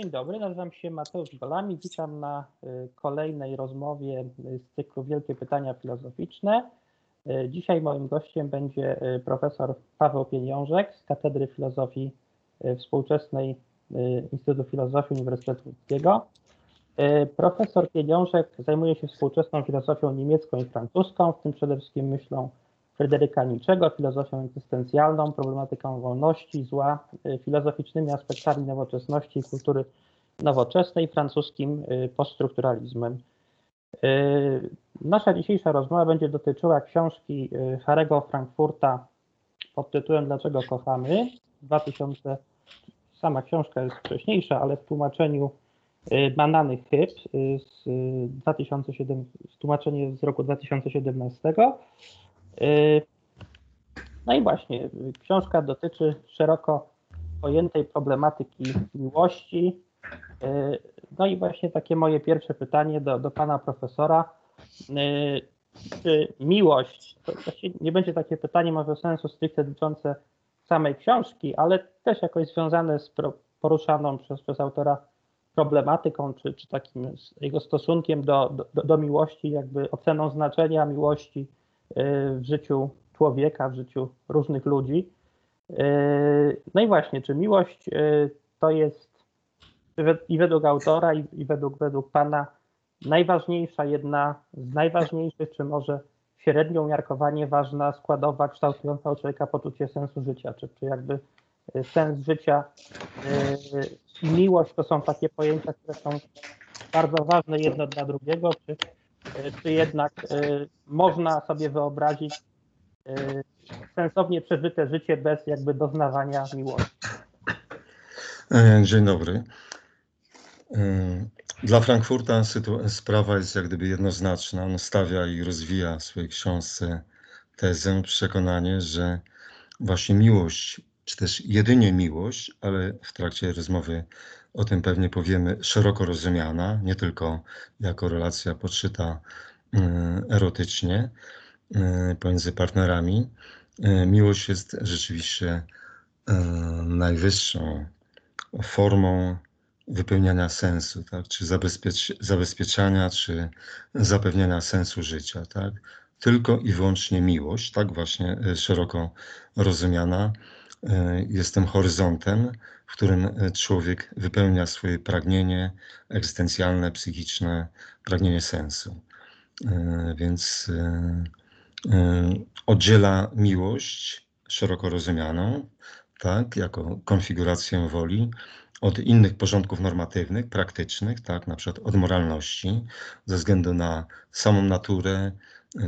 Dzień dobry, nazywam się Mateusz Golami. Witam na kolejnej rozmowie z cyklu Wielkie Pytania Filozoficzne. Dzisiaj moim gościem będzie profesor Paweł Pieniążek z Katedry Filozofii Współczesnej Instytutu Filozofii Uniwersytetu Łódzkiego. Profesor Pieniążek zajmuje się współczesną filozofią niemiecką i francuską, w tym przede wszystkim myślą Fryderyka Niczego, filozofią egzystencjalną, problematyką wolności, zła, filozoficznymi aspektami nowoczesności i kultury nowoczesnej, francuskim poststrukturalizmem. Nasza dzisiejsza rozmowa będzie dotyczyła książki Harego Frankfurta pod tytułem Dlaczego kochamy? 2000, sama książka jest wcześniejsza, ale w tłumaczeniu Banany Chyb z, 2007, z tłumaczenie z roku 2017. No i właśnie, książka dotyczy szeroko pojętej problematyki miłości. No i właśnie takie moje pierwsze pytanie do, do pana profesora. Czy miłość, to nie będzie takie pytanie może sensu stricte dotyczące samej książki, ale też jakoś związane z poruszaną przez, przez autora problematyką, czy, czy takim jego stosunkiem do, do, do miłości, jakby oceną znaczenia miłości w życiu człowieka, w życiu różnych ludzi. No i właśnie, czy miłość to jest i według autora, i według, według Pana najważniejsza, jedna z najważniejszych, czy może średnio umiarkowanie ważna składowa kształtująca u człowieka poczucie sensu życia, czy, czy jakby sens życia i miłość to są takie pojęcia, które są bardzo ważne jedno dla drugiego, czy czy jednak można sobie wyobrazić sensownie przeżyte życie bez jakby doznawania miłości. Dzień dobry. Dla Frankfurta sprawa jest jak gdyby jednoznaczna. On stawia i rozwija w swojej książce tezę, przekonanie, że właśnie miłość, czy też jedynie miłość, ale w trakcie rozmowy o tym pewnie powiemy, szeroko rozumiana, nie tylko jako relacja podszyta erotycznie pomiędzy partnerami. Miłość jest rzeczywiście najwyższą formą wypełniania sensu, tak? czy zabezpiecz zabezpieczania, czy zapewniania sensu życia. Tak? Tylko i wyłącznie miłość, tak właśnie szeroko rozumiana, jest tym horyzontem, w którym człowiek wypełnia swoje pragnienie egzystencjalne, psychiczne, pragnienie sensu. Więc oddziela miłość szeroko rozumianą, tak, jako konfigurację woli, od innych porządków normatywnych, praktycznych, tak, na przykład od moralności, ze względu na samą naturę,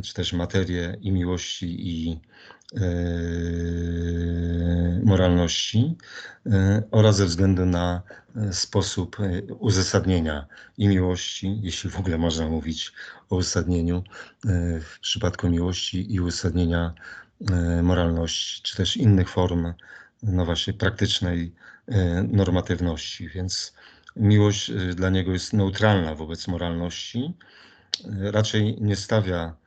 czy też materię i miłości, i moralności oraz ze względu na sposób uzasadnienia i miłości, jeśli w ogóle można mówić o uzasadnieniu w przypadku miłości i uzasadnienia moralności, czy też innych form, no właśnie, praktycznej normatywności. Więc miłość dla niego jest neutralna wobec moralności. Raczej nie stawia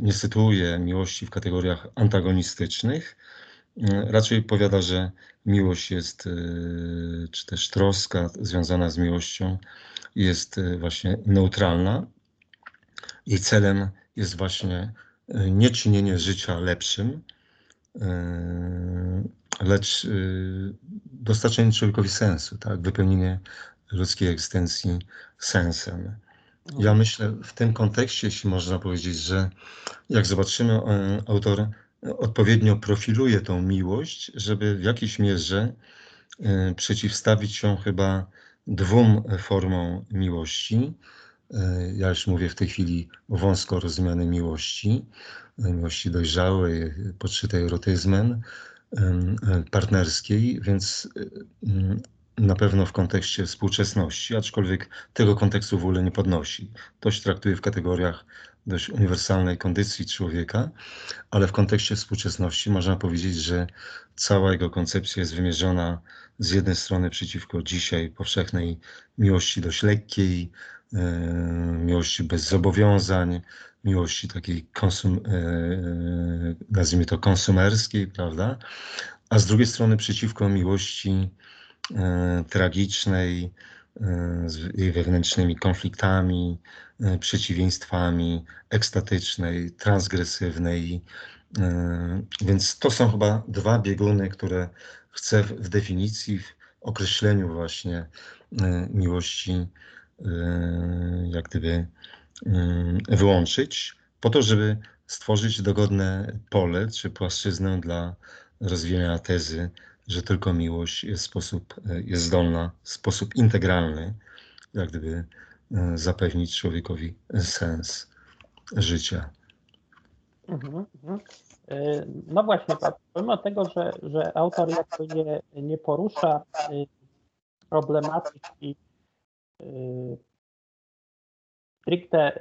nie sytuuje miłości w kategoriach antagonistycznych. Raczej powiada, że miłość jest, czy też troska związana z miłością jest właśnie neutralna. Jej celem jest właśnie nie czynienie życia lepszym, lecz dostarczenie człowiekowi sensu, tak? wypełnienie ludzkiej egzystencji sensem. Ja myślę w tym kontekście, jeśli można powiedzieć, że jak zobaczymy, autor odpowiednio profiluje tą miłość, żeby w jakiejś mierze przeciwstawić się chyba dwóm formom miłości. Ja już mówię w tej chwili o wąsko rozumianej miłości, miłości dojrzałej, podszytej erotyzmem, partnerskiej, więc na pewno w kontekście współczesności, aczkolwiek tego kontekstu w ogóle nie podnosi. To się traktuje w kategoriach dość uniwersalnej kondycji człowieka, ale w kontekście współczesności można powiedzieć, że cała jego koncepcja jest wymierzona z jednej strony przeciwko dzisiaj powszechnej miłości dość lekkiej, e, miłości bez zobowiązań, miłości takiej konsum, e, nazwijmy to konsumerskiej, prawda? A z drugiej strony przeciwko miłości tragicznej, z jej wewnętrznymi konfliktami, przeciwieństwami, ekstatycznej, transgresywnej. Więc to są chyba dwa bieguny, które chcę w definicji, w określeniu właśnie miłości, jak gdyby wyłączyć, po to, żeby stworzyć dogodne pole czy płaszczyznę dla rozwijania tezy, że tylko miłość jest, sposób, jest zdolna w sposób integralny, jak gdyby e, zapewnić człowiekowi sens życia. Mhm, mhm. E, no właśnie, pomimo tego, że, że autor jakby nie, nie porusza e, problematyki stricte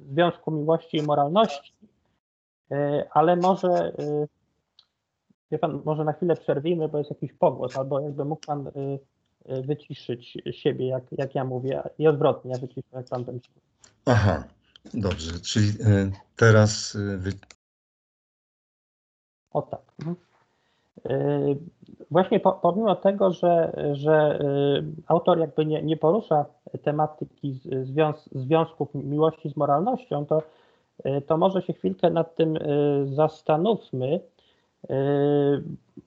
związku miłości i moralności, ale może Wie pan, może na chwilę przerwijmy, bo jest jakiś pogłos, albo jakby mógł pan y, y, wyciszyć siebie, jak, jak ja mówię, i odwrotnie, ja wyciszę, jak pan będzie. Aha, dobrze, czyli y, teraz... Wy... O tak. Mhm. Właśnie po, pomimo tego, że, że autor jakby nie, nie porusza tematyki związ, związków miłości z moralnością, to, to może się chwilkę nad tym zastanówmy,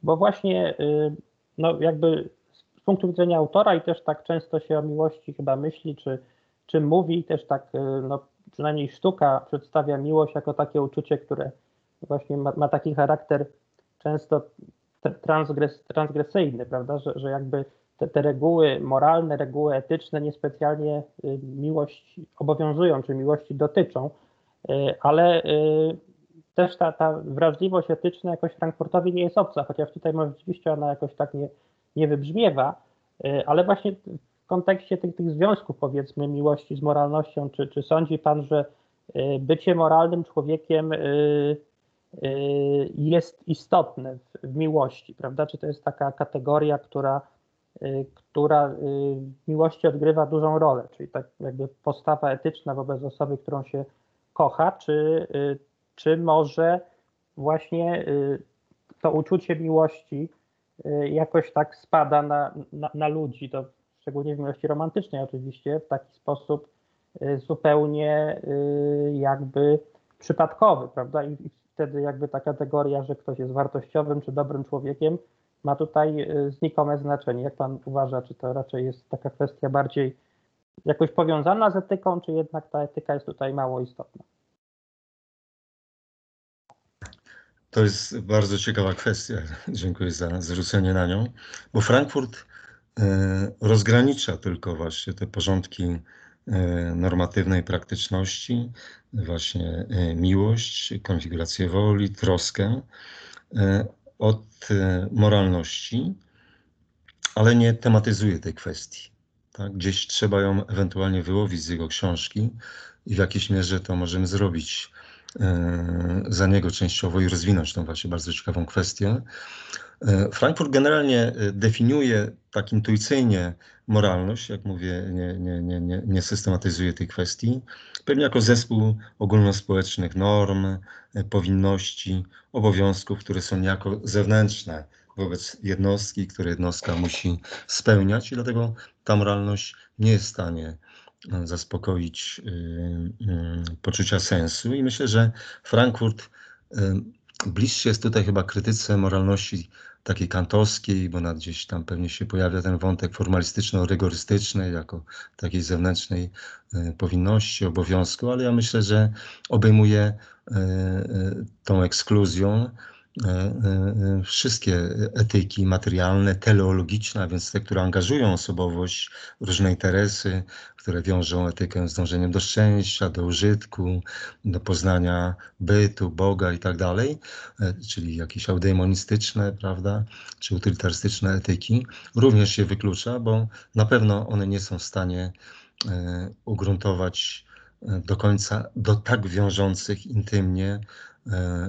bo właśnie yy, no jakby z punktu widzenia autora i też tak często się o miłości chyba myśli, czy, czy mówi, też tak yy, no, przynajmniej sztuka przedstawia miłość jako takie uczucie, które właśnie ma, ma taki charakter często transgres, transgresyjny, prawda, że, że jakby te, te reguły moralne, reguły etyczne niespecjalnie miłość obowiązują, czy miłości dotyczą, ale też ta, ta wrażliwość etyczna jakoś Frankfurtowi nie jest obca, chociaż tutaj może rzeczywiście ona jakoś tak nie, nie wybrzmiewa, y, ale właśnie w kontekście tych, tych związków, powiedzmy, miłości z moralnością, czy, czy sądzi Pan, że y, bycie moralnym człowiekiem y, jest istotne w, miłości, prawda? Czy to jest taka kategoria, która, która w miłości odgrywa dużą rolę, czyli tak jakby postawa etyczna wobec osoby, którą się kocha, czy czy może właśnie y, to uczucie miłości y, jakoś tak spada na, na, na ludzi, to szczególnie w miłości romantycznej oczywiście, w taki sposób y, zupełnie jakby przypadkowy, prawda? I wtedy jakby ta kategoria, że ktoś jest wartościowym czy dobrym człowiekiem, ma tutaj znikome znaczenie. Jak pan uważa, czy to raczej jest taka kwestia bardziej jakoś powiązana z etyką, czy jednak ta etyka jest tutaj mało istotna? To jest bardzo ciekawa kwestia. Dziękuję za zwrócenie na nią, bo Frankfurt e, rozgranicza tylko właśnie te porządki e, normatywnej praktyczności, właśnie e, miłość, konfigurację woli, troskę od moralności, ale nie tematyzuje tej kwestii. Tak? Gdzieś trzeba ją ewentualnie wyłowić z jego książki i w jakiejś mierze to możemy zrobić za niego częściowo i rozwinąć tą właśnie bardzo ciekawą kwestię. E, Frankfurt generalnie e, definiuje tak intuicyjnie moralność, jak mówię, nie, nie, nie, nie, nie systematyzuje tej kwestii, pewnie jako zespół ogólnospołecznych norm, powinności, obowiązków, które są niejako zewnętrzne wobec jednostki, które jednostka musi spełniać i dlatego ta moralność nie jest w stanie zaspokoić y, y, poczucia sensu. I myślę, że Frankfurt y, bliższy jest tutaj chyba krytyce moralności takiej kantowskiej, bo nad gdzieś tam pewnie się pojawia ten wątek formalistyczno-rygorystyczny, jako takiej zewnętrznej powinności, obowiązku, ale ja myślę, że obejmuje tą ekskluzją wszystkie etyki materialne, teleologiczne, a więc te, które angażują osobowość, różne interesy, które wiążą etykę z dążeniem do szczęścia, do użytku, do poznania bytu, Boga i tak dalej, e, czyli jakieś eudemonistyczne, prawda, czy utylitarystyczne etyki, również się wyklucza, bo na pewno one nie są w stanie ugruntować do końca do tak wiążących intymnie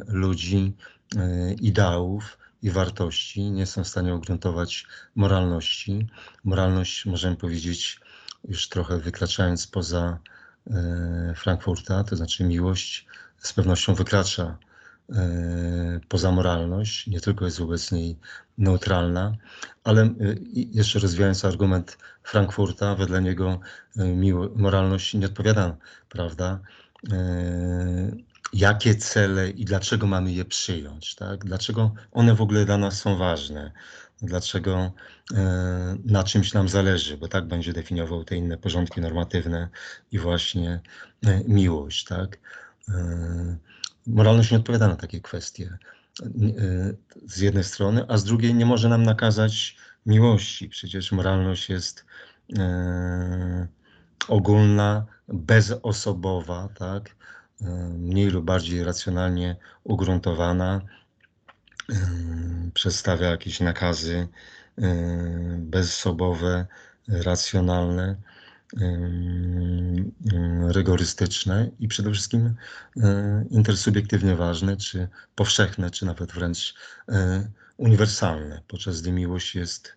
ludzi E, ideałów i wartości, nie są w stanie ugruntować moralności. Moralność, możemy powiedzieć, już trochę wykraczając poza e, Frankfurta, to znaczy miłość z pewnością wykracza poza moralność, nie tylko jest wobec niej neutralna, ale jeszcze rozwijając argument Frankfurta, wedle niego moralność nie odpowiada, prawda, jakie cele i dlaczego mamy je przyjąć, tak? Dlaczego one w ogóle dla nas są ważne, dlaczego e, na czymś nam zależy, bo tak będzie definiował te inne porządki normatywne i właśnie e, miłość, tak? E, moralność nie odpowiada na takie kwestie z jednej strony, a z drugiej nie może nam nakazać miłości. Przecież moralność jest ogólna, bezosobowa, tak? Mniej lub bardziej racjonalnie ugruntowana, przedstawia jakieś nakazy bezsobowe, racjonalne, rygorystyczne i przede wszystkim intersubiektywnie ważne, czy powszechne, czy nawet wręcz uniwersalne, podczas gdy miłość jest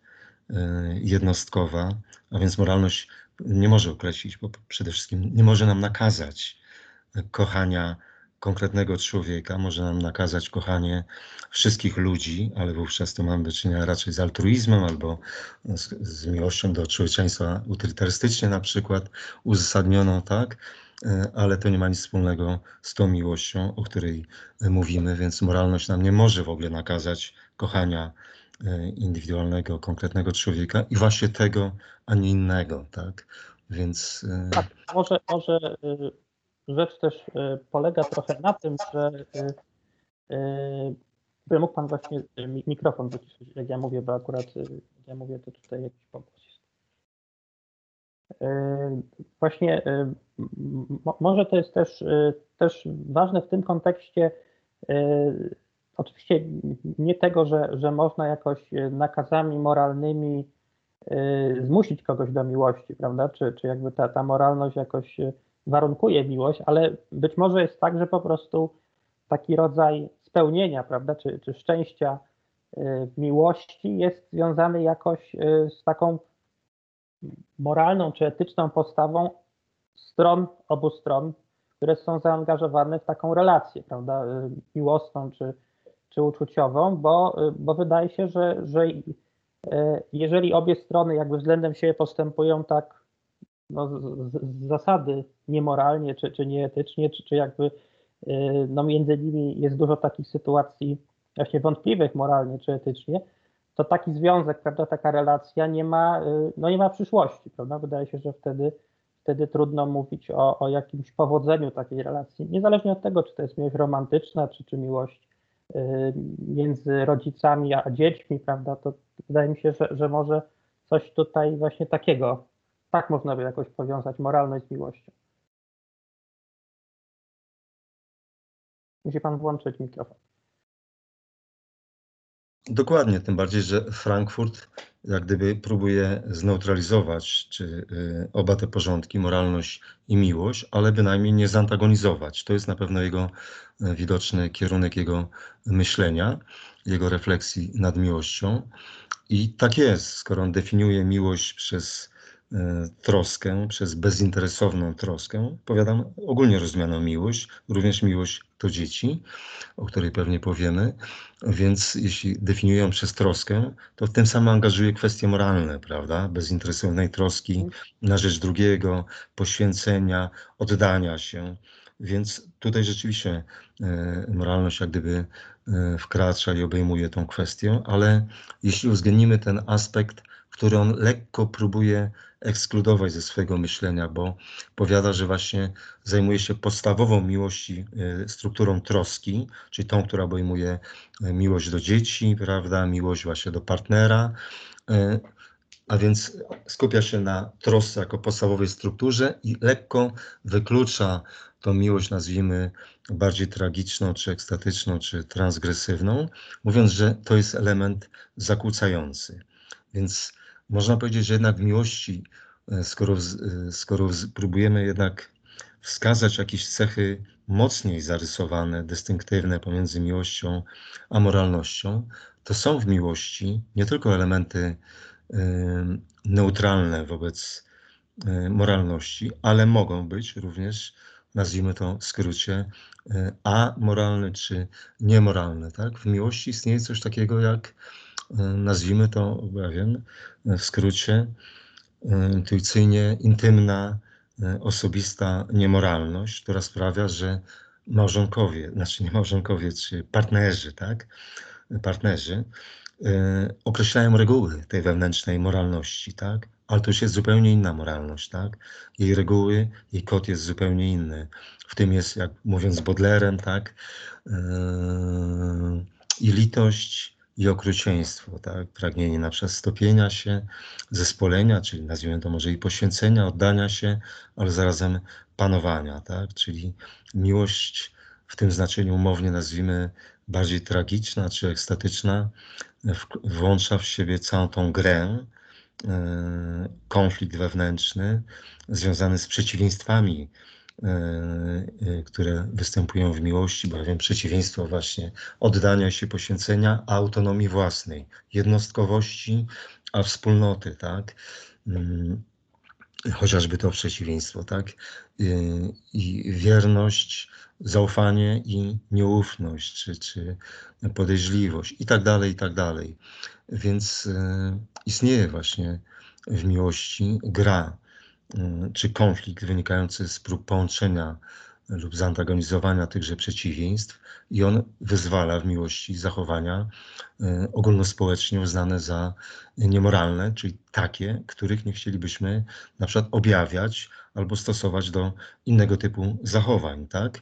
jednostkowa, a więc moralność nie może określić, bo przede wszystkim nie może nam nakazać kochania konkretnego człowieka, może nam nakazać kochanie wszystkich ludzi, ale wówczas to mamy do czynienia raczej z altruizmem albo z, z miłością do człowieczeństwa utylitarystycznej na przykład, uzasadnioną, tak? E, ale to nie ma nic wspólnego z tą miłością, o której mówimy, więc moralność nam nie może w ogóle nakazać kochania e, indywidualnego, konkretnego człowieka i właśnie tego, a nie innego, tak? Więc... E, tak, może, może rzecz też e, polega trochę na tym, że by e, e, mógł Pan właśnie mikrofon wyciszyć, jak ja mówię, bo akurat jak ja mówię, to tutaj jakiś pogłos jest. Właśnie może to jest też, też ważne w tym kontekście, oczywiście nie tego, że, że można jakoś nakazami moralnymi zmusić kogoś do miłości, prawda, czy, czy jakby ta, ta moralność jakoś warunkuje miłość, ale być może jest tak, że po prostu taki rodzaj spełnienia, prawda, czy, czy szczęścia y, miłości jest związany jakoś y, z taką moralną czy etyczną postawą stron, obu stron, które są zaangażowane w taką relację, prawda, y, miłosną czy, czy uczuciową, bo, bo wydaje się, że, że jeżeli obie strony jakby względem siebie postępują tak no, z, z zasady niemoralnie, czy, czy nieetycznie, czy, czy jakby y, no, między nimi jest dużo takich sytuacji właśnie wątpliwych moralnie czy etycznie, to taki związek, prawda, taka relacja nie ma, y, no nie ma przyszłości, prawda? Wydaje się, że wtedy, wtedy trudno mówić o, o jakimś powodzeniu takiej relacji, niezależnie od tego, czy to jest miłość romantyczna, czy, czy miłość y, między rodzicami a dziećmi, prawda, to wydaje mi się, że, że może coś tutaj właśnie takiego tak można by jakoś powiązać moralność z miłością. Musi pan włączyć mikrofon. Dokładnie, tym bardziej, że Frankfurt jak gdyby próbuje zneutralizować czy, y, oba te porządki, moralność i miłość, ale bynajmniej nie zantagonizować. To jest na pewno jego y, widoczny kierunek jego myślenia, jego refleksji nad miłością. I tak jest, skoro on definiuje miłość przez troskę, przez bezinteresowną troskę, powiadam ogólnie rozumianą miłość, również miłość do dzieci, o której pewnie powiemy, więc jeśli definiują przez troskę, to w tym samym angażuje kwestie moralne, prawda, bezinteresownej troski na rzecz drugiego, poświęcenia, oddania się, więc tutaj rzeczywiście e, moralność jak gdyby e, wkracza i obejmuje tą kwestię, ale jeśli uwzględnimy ten aspekt który on lekko próbuje ekskludować ze swojego myślenia, bo powiada, że właśnie zajmuje się podstawową miłości, y, strukturą troski, czyli tą, która obejmuje y, miłość do dzieci, prawda, miłość właśnie do partnera, y, a więc skupia się na trosce jako podstawowej strukturze i lekko wyklucza tą miłość, nazwijmy bardziej tragiczną, czy ekstatyczną, czy transgresywną, mówiąc, że to jest element zakłócający. Więc można powiedzieć, że jednak w miłości, e, skoro, e, skoro próbujemy jednak wskazać jakieś cechy mocniej zarysowane, dystynktywne pomiędzy miłością a moralnością, to są w miłości nie tylko elementy y, neutralne wobec moralności, ale mogą być również nazwijmy to w skrócie, amoralny czy niemoralny. Tak? W miłości istnieje coś takiego jak, nazwijmy to, ja wiem, w skrócie, intuicyjnie intymna, osobista niemoralność, która sprawia, że małżonkowie, znaczy nie małżonkowie, czy partnerzy, tak? Partnerzy e, określają reguły tej wewnętrznej moralności, tak? Ale to już jest zupełnie inna moralność, tak? Jej reguły, jej kod jest zupełnie inny. W tym jest, jak mówiąc Bodlerem, tak? E, I litość, i okrucieństwo, tak? Pragnienie na przykład stopienia się, zespolenia, czyli nazwijmy to może i poświęcenia, oddania się, ale zarazem panowania, tak? Czyli miłość w tym znaczeniu umownie nazwijmy bardziej tragiczna czy ekstatyczna, włącza w siebie całą tą grę, e, konflikt wewnętrzny związany z przeciwieństwami, które występują w miłości, bowiem przeciwieństwo właśnie oddania się, poświęcenia, autonomii własnej, jednostkowości, a wspólnoty, tak? Mm, chociażby to przeciwieństwo, tak? I wierność, zaufanie i nieufność, czy, czy podejrzliwość i tak dalej, i tak dalej. Więc e, istnieje właśnie w miłości gra, e, czy konflikt wynikający z prób połączenia lub zantagonizowania tychże przeciwieństw i on wyzwala w miłości zachowania e, ogólnospołecznie uznane za niemoralne, czyli takie, których nie chcielibyśmy na przykład objawiać albo stosować do innego typu zachowań, tak?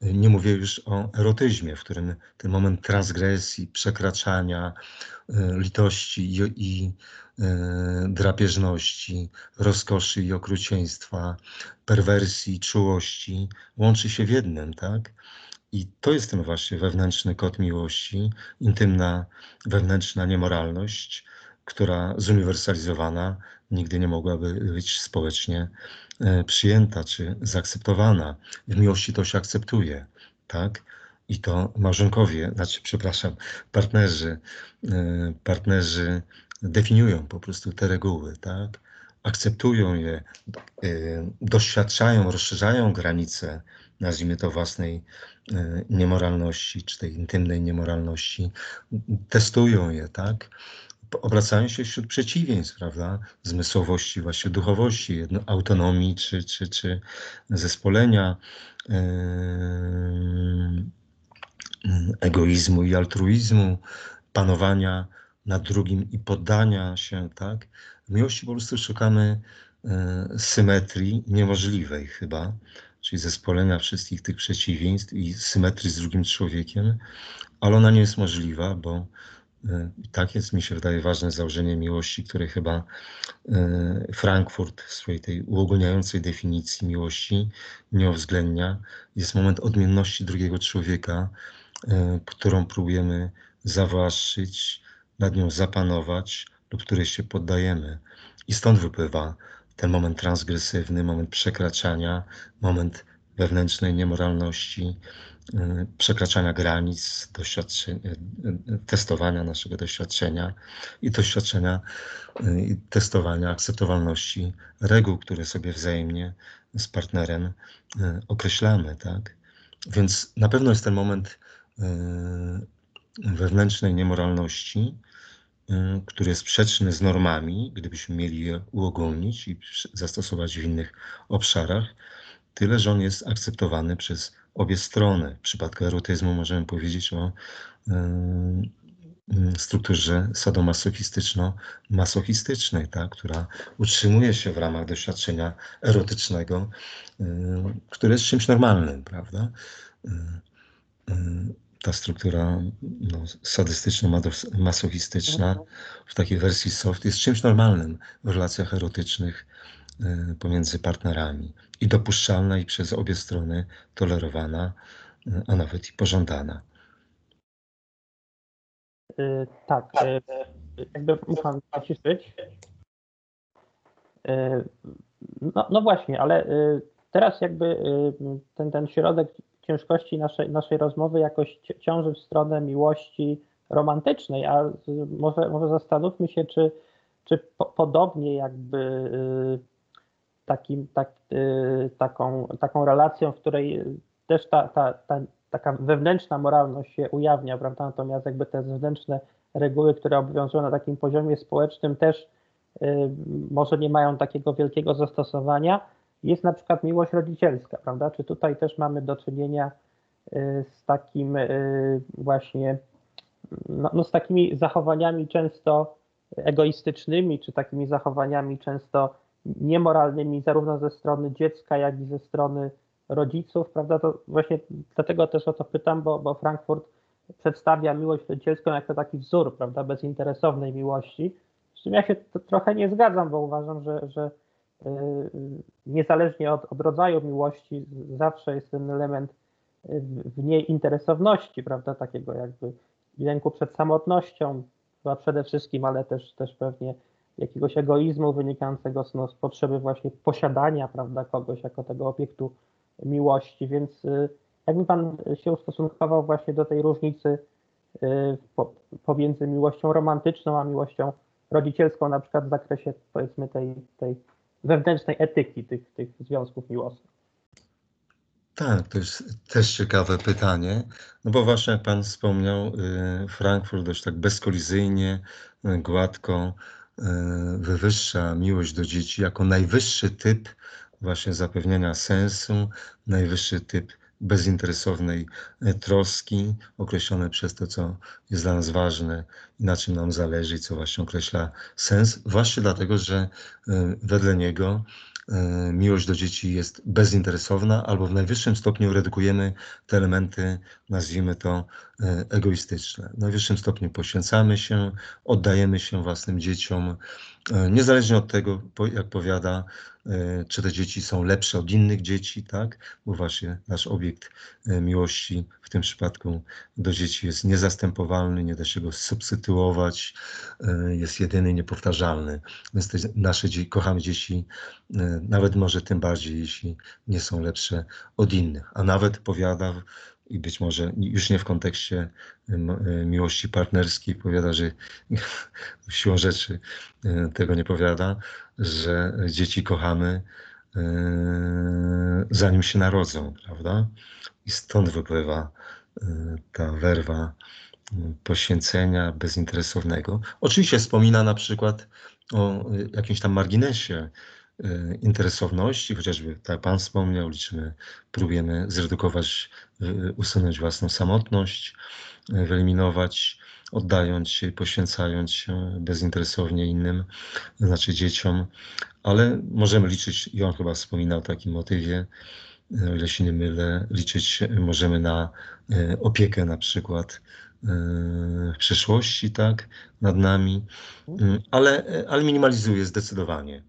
Nie mówię już o erotyzmie, w którym ten moment transgresji, przekraczania, litości i, i drapieżności, rozkoszy i okrucieństwa, perwersji, czułości łączy się w jednym, tak? I to jest ten właśnie wewnętrzny kod miłości, intymna wewnętrzna niemoralność, która zuniwersalizowana nigdy nie mogłaby być społecznie e, przyjęta czy zaakceptowana. W miłości to się akceptuje, tak? I to małżonkowie, znaczy, przepraszam, partnerzy, e, partnerzy definiują po prostu te reguły, tak? Akceptują je, e, doświadczają, rozszerzają granice, nazwijmy to własnej niemoralności, czy tej intymnej niemoralności, testują je, tak? obracają się wśród przeciwieństw, prawda? Zmysłowości, właśnie duchowości, jedno, autonomii czy, czy, czy zespolenia, egoizmu i altruizmu, panowania nad drugim i poddania się, tak? W miłości po prostu szukamy yy, symetrii niemożliwej chyba, czyli zespolenia wszystkich tych przeciwieństw i symetrii z drugim człowiekiem, ale ona nie jest możliwa, bo i tak jest, mi się wydaje, ważne założenie miłości, które chyba e, Frankfurt w swojej tej uogólniającej definicji miłości nie uwzględnia. Jest moment odmienności drugiego człowieka, e, którą próbujemy zawłaszczyć, nad nią zapanować lub której się poddajemy. I stąd wypływa ten moment transgresywny, moment przekraczania, moment wewnętrznej niemoralności, Y, przekraczania granic, y, y, testowania naszego doświadczenia i doświadczenia i testowania akceptowalności reguł, które sobie wzajemnie z partnerem określamy, tak? Więc na pewno jest ten moment wewnętrznej niemoralności, który jest sprzeczny z normami, gdybyśmy mieli je uogólnić i zastosować w innych obszarach, tyle że on jest akceptowany przez obie strony. W przypadku erotyzmu możemy powiedzieć o strukturze sadomasochistyczno-masochistycznej, tak, która utrzymuje się w ramach doświadczenia erotycznego, które jest czymś normalnym, prawda? Ta struktura no, sadystyczno-masochistyczna w takiej wersji soft jest czymś normalnym w relacjach erotycznych Y, pomiędzy partnerami i dopuszczalna i przez obie strony tolerowana, y, a nawet i pożądana. Yy, tak, jakby muszę naciszyć. Yy, no, no, właśnie, ale teraz jakby ten, ten środek ciężkości naszej, naszej rozmowy jakoś ciąży w stronę miłości romantycznej, a może, może zastanówmy się, czy, czy po, podobnie jakby takim, tak, y, taką, taką relacją, w której też ta, ta, ta taka wewnętrzna moralność się ujawnia, prawda? Natomiast jakby te zewnętrzne reguły, które obowiązują na takim poziomie społecznym też y, może nie mają takiego wielkiego zastosowania. Jest na przykład miłość rodzicielska, prawda? Czy tutaj też mamy do czynienia y, z takim y, właśnie, no, no z takimi zachowaniami często egoistycznymi, czy takimi zachowaniami często niemoralnymi zarówno ze strony dziecka, jak i ze strony rodziców, prawda? To właśnie dlatego też o to pytam, bo, bo Frankfurt przedstawia miłość rodzicielską jako taki wzór, prawda, bezinteresownej miłości. Z czym ja się trochę nie zgadzam, bo uważam, że, że niezależnie od, od rodzaju miłości zawsze jest ten element y, w niej interesowności, prawda, takiego jakby lęku przed samotnością, chyba przede wszystkim, ale też, też pewnie jakiegoś egoizmu wynikającego z, no, z potrzeby właśnie posiadania, prawda, kogoś jako tego obiektu miłości, więc y, jakby Pan się ustosunkował właśnie do tej różnicy y, pomiędzy miłością romantyczną a miłością rodzicielską, na przykład w zakresie powiedzmy tej, tej wewnętrznej etyki tych, tych związków miłosnych? Tak, to jest też ciekawe pytanie, no bo właśnie jak Pan wspomniał, y, Frankfurt dość tak bezkolizyjnie, gładko wywyższa miłość do dzieci jako najwyższy typ właśnie zapewniania sensu, najwyższy typ bezinteresownej troski, określone przez to, co jest dla nas ważne na czym nam zależy, co właśnie określa sens, właśnie dlatego, że e, wedle niego E, miłość do dzieci jest bezinteresowna, albo w najwyższym stopniu redukujemy te elementy, nazwijmy to e, egoistyczne. W najwyższym stopniu poświęcamy się, oddajemy się własnym dzieciom, niezależnie od tego, jak powiada, czy te dzieci są lepsze od innych dzieci, tak? Bo właśnie nasz obiekt miłości w tym przypadku do dzieci jest niezastępowalny, nie da się go substytuować, jest jedyny, niepowtarzalny. Więc te nasze kochamy dzieci nawet może tym bardziej, jeśli nie są lepsze od innych. A nawet powiada, i być może już nie w kontekście e, miłości partnerskiej, powiada, że siłą rzeczy tego nie powiada, że dzieci kochamy zanim się narodzą, prawda? I stąd wypływa ta werwa poświęcenia bezinteresownego. Oczywiście wspomina na przykład o jakimś tam marginesie E, interesowności, chociażby tak Pan wspomniał, liczymy, próbujemy zredukować, e, usunąć własną samotność, wyeliminować, oddając się, poświęcając się bezinteresownie innym, znaczy dzieciom, ale możemy liczyć, i on chyba wspominał o takim motywie, o ile się nie mylę, liczyć możemy na opiekę na przykład w przyszłości, tak, nad nami, ale, ale minimalizuje zdecydowanie.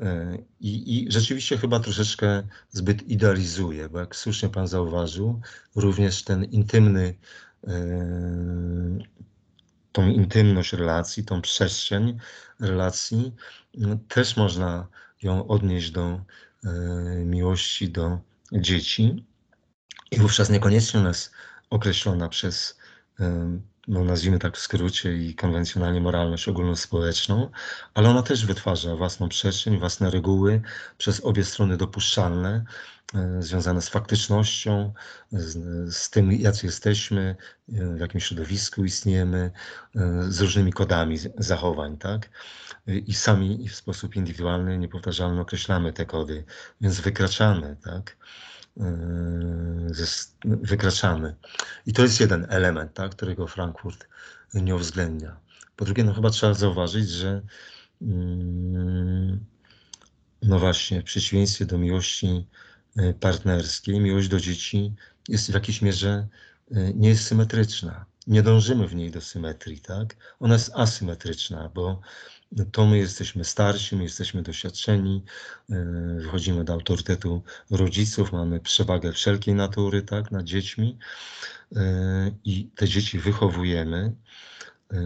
E, I, I, rzeczywiście chyba troszeczkę zbyt idealizuje, bo jak słusznie Pan zauważył, również ten intymny, e, tą intymność relacji, tą przestrzeń relacji, też można ją odnieść do miłości do dzieci. I wówczas niekoniecznie ona jest określona przez no nazwijmy tak w skrócie i konwencjonalnie moralność ogólnospołeczną, ale ona też wytwarza własną przestrzeń, własne reguły przez obie strony dopuszczalne, e, związane z faktycznością, z, z tym, jacy jesteśmy, e, w jakim środowisku istniejemy, e, z różnymi kodami zachowań, tak? I sami w sposób indywidualny, niepowtarzalny określamy te kody, więc wykraczamy, tak? Yy, wykraczamy. I to jest jeden element, tak, którego Frankfurt nie uwzględnia. Po drugie, no chyba trzeba zauważyć, że mm, no właśnie, w przeciwieństwie do miłości y, partnerskiej, miłość do dzieci jest w jakiejś mierze nie jest symetryczna. Nie dążymy w niej do symetrii, tak? Ona jest asymetryczna, bo to my jesteśmy starsi, my jesteśmy doświadczeni, e, wychodzimy do autorytetu rodziców, mamy przewagę wszelkiej natury tak, nad dziećmi e, i te dzieci wychowujemy. E,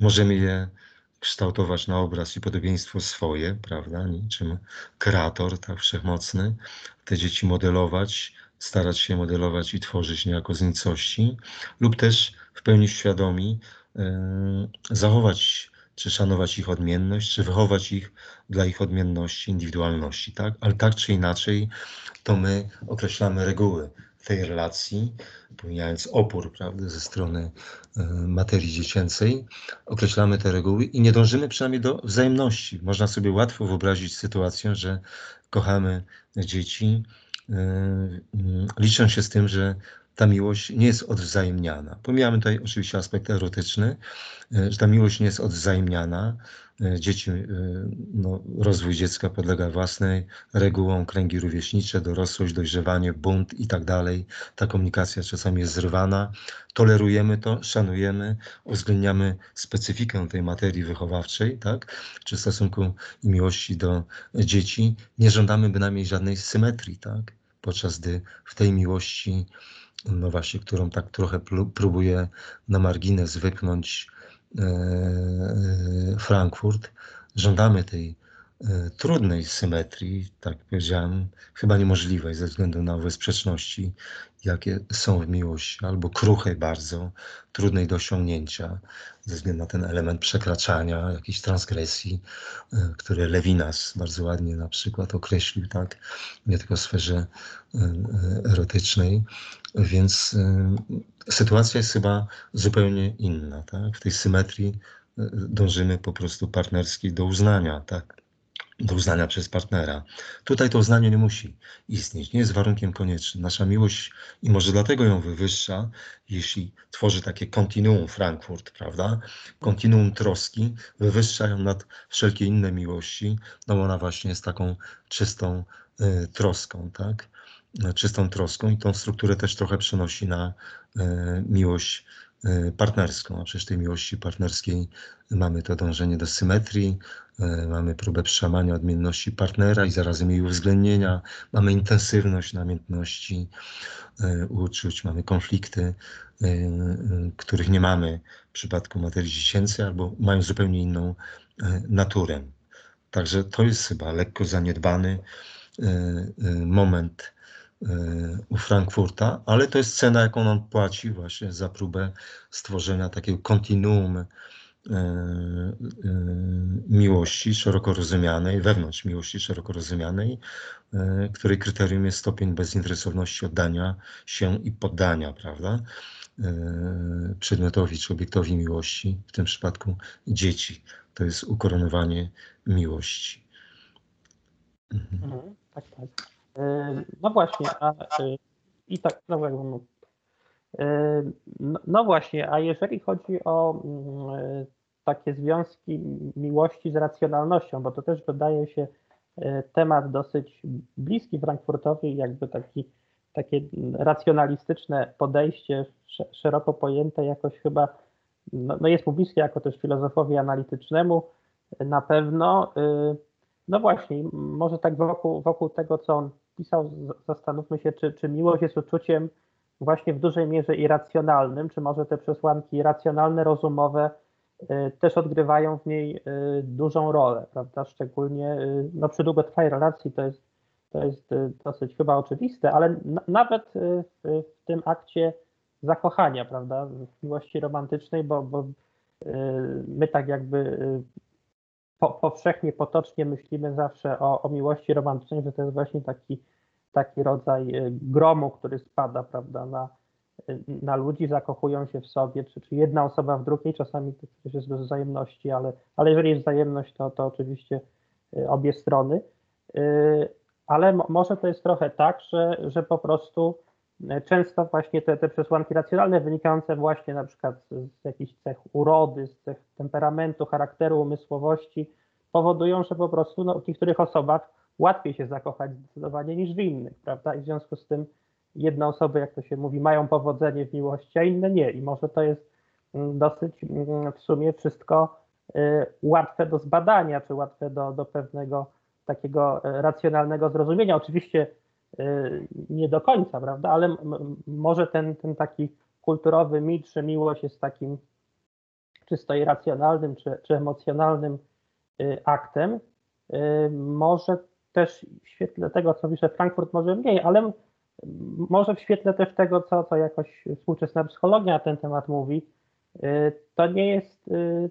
możemy je kształtować na obraz i podobieństwo swoje, prawda, niczym kreator, tak, wszechmocny. Te dzieci modelować, starać się modelować i tworzyć niejako z nicości, lub też w pełni świadomi zachować czy szanować ich odmienność, czy wychować ich dla ich odmienności, indywidualności, tak? Ale tak czy inaczej, to my określamy reguły tej relacji, pomijając opór prawda, ze strony y, materii dziecięcej, określamy te reguły i nie dążymy przynajmniej do wzajemności. Można sobie łatwo wyobrazić sytuację, że kochamy dzieci, y, licząc się z tym, że ta miłość nie jest odwzajemniana. Pomijamy tutaj oczywiście aspekt erotyczny, że ta miłość nie jest odwzajemniana. Dzieci, no, rozwój dziecka podlega własnej regułom, kręgi rówieśnicze, dorosłość, dojrzewanie, bunt i tak dalej. Ta komunikacja czasami jest zrywana. Tolerujemy to, szanujemy, uwzględniamy specyfikę tej materii wychowawczej, tak? czy stosunku i miłości do dzieci. Nie żądamy bynajmniej żadnej symetrii, tak? podczas gdy w tej miłości no właśnie, którą tak trochę próbuje na margines wypchnąć e, e, Frankfurt. Żądamy tej trudnej symetrii, tak powiedziałem, chyba niemożliwej ze względu na owe sprzeczności, jakie są w miłości, albo kruchej bardzo, trudnej do osiągnięcia, ze względu na ten element przekraczania, jakiejś transgresji, które Lewinas bardzo ładnie na przykład określił, tak, nie tylko w sferze erotycznej, więc sytuacja jest chyba zupełnie inna. Tak? W tej symetrii dążymy po prostu partnerski do uznania, tak? Do uznania przez partnera. Tutaj to uznanie nie musi istnieć, nie jest warunkiem koniecznym. Nasza miłość, i może dlatego ją wywyższa, jeśli tworzy takie kontinuum Frankfurt, prawda? Kontinuum troski, wywyższa ją nad wszelkie inne miłości, no ona właśnie jest taką czystą y, troską, tak? czystą troską i tą strukturę też trochę przenosi na e, miłość partnerską. A przecież tej miłości partnerskiej mamy to dążenie do symetrii, e, mamy próbę przełamania odmienności partnera i zarazem jej uwzględnienia, mamy intensywność namiętności, uczuć, mamy konflikty, których nie mamy w przypadku materii dziecięcej albo mają zupełnie inną naturę. Także to jest chyba lekko zaniedbany moment u Frankfurta, ale to jest cena, jaką on płaci właśnie za próbę stworzenia takiego kontinuum e, e, miłości szeroko rozumianej, wewnątrz miłości szeroko rozumianej, e, której kryterium jest stopień bezinteresowności oddania się i poddania, prawda? Przedmiotowi czy obiektowi miłości, w tym przypadku dzieci. To jest ukoronowanie miłości. Mhm. Mhm, tak, tak. No właśnie, a, i tak, no, jakby, no, no właśnie, a jeżeli chodzi o mm, takie związki miłości z racjonalnością, bo to też wydaje się e, temat dosyć bliski Frankfurtowi, jakby taki, takie racjonalistyczne podejście, szeroko pojęte, jakoś chyba no, no jest mu bliskie jako też filozofowi analitycznemu na pewno. Y, no właśnie, może tak wokół, wokół tego, co on pisał, zastanówmy się, czy, czy miłość jest uczuciem właśnie w dużej mierze irracjonalnym, czy może te przesłanki racjonalne, rozumowe y, też odgrywają w niej y, dużą rolę, prawda? Szczególnie y, no, przy długotrwałej relacji to jest, to jest dosyć chyba oczywiste, ale nawet w, w, tym akcie zakochania, prawda, w miłości romantycznej, bo, bo my tak jakby po, powszechnie, potocznie myślimy zawsze o, o miłości romantycznej, że to jest właśnie taki, taki rodzaj e, gromu, który spada prawda, na, e, na ludzi, zakochują się w sobie, czy, czy jedna osoba w drugiej, czasami to też jest bez wzajemności, ale, ale jeżeli jest wzajemność, to, to oczywiście e, obie strony. Ale może to jest trochę tak, że, że po prostu często właśnie te, te przesłanki racjonalne wynikające właśnie na przykład z, jakichś cech urody, z cech temperamentu, charakteru, umysłowości powodują, że po prostu no, w niektórych osobach łatwiej się zakochać zdecydowanie niż w innych, prawda? I w związku z tym jedne osoby, jak to się mówi, mają powodzenie w miłości, a inne nie. I może to jest mm, dosyć mm, w sumie wszystko y, łatwe do zbadania, czy łatwe do, do pewnego takiego e, racjonalnego zrozumienia. Oczywiście nie do końca, prawda? Ale może ten, ten taki kulturowy mit, że miłość jest takim czysto irracjonalnym czy, czy emocjonalnym y, aktem, y, może też w świetle tego, co pisze Frankfurt, może mniej, ale może w świetle też tego, co, co jakoś współczesna psychologia na ten temat mówi, to nie jest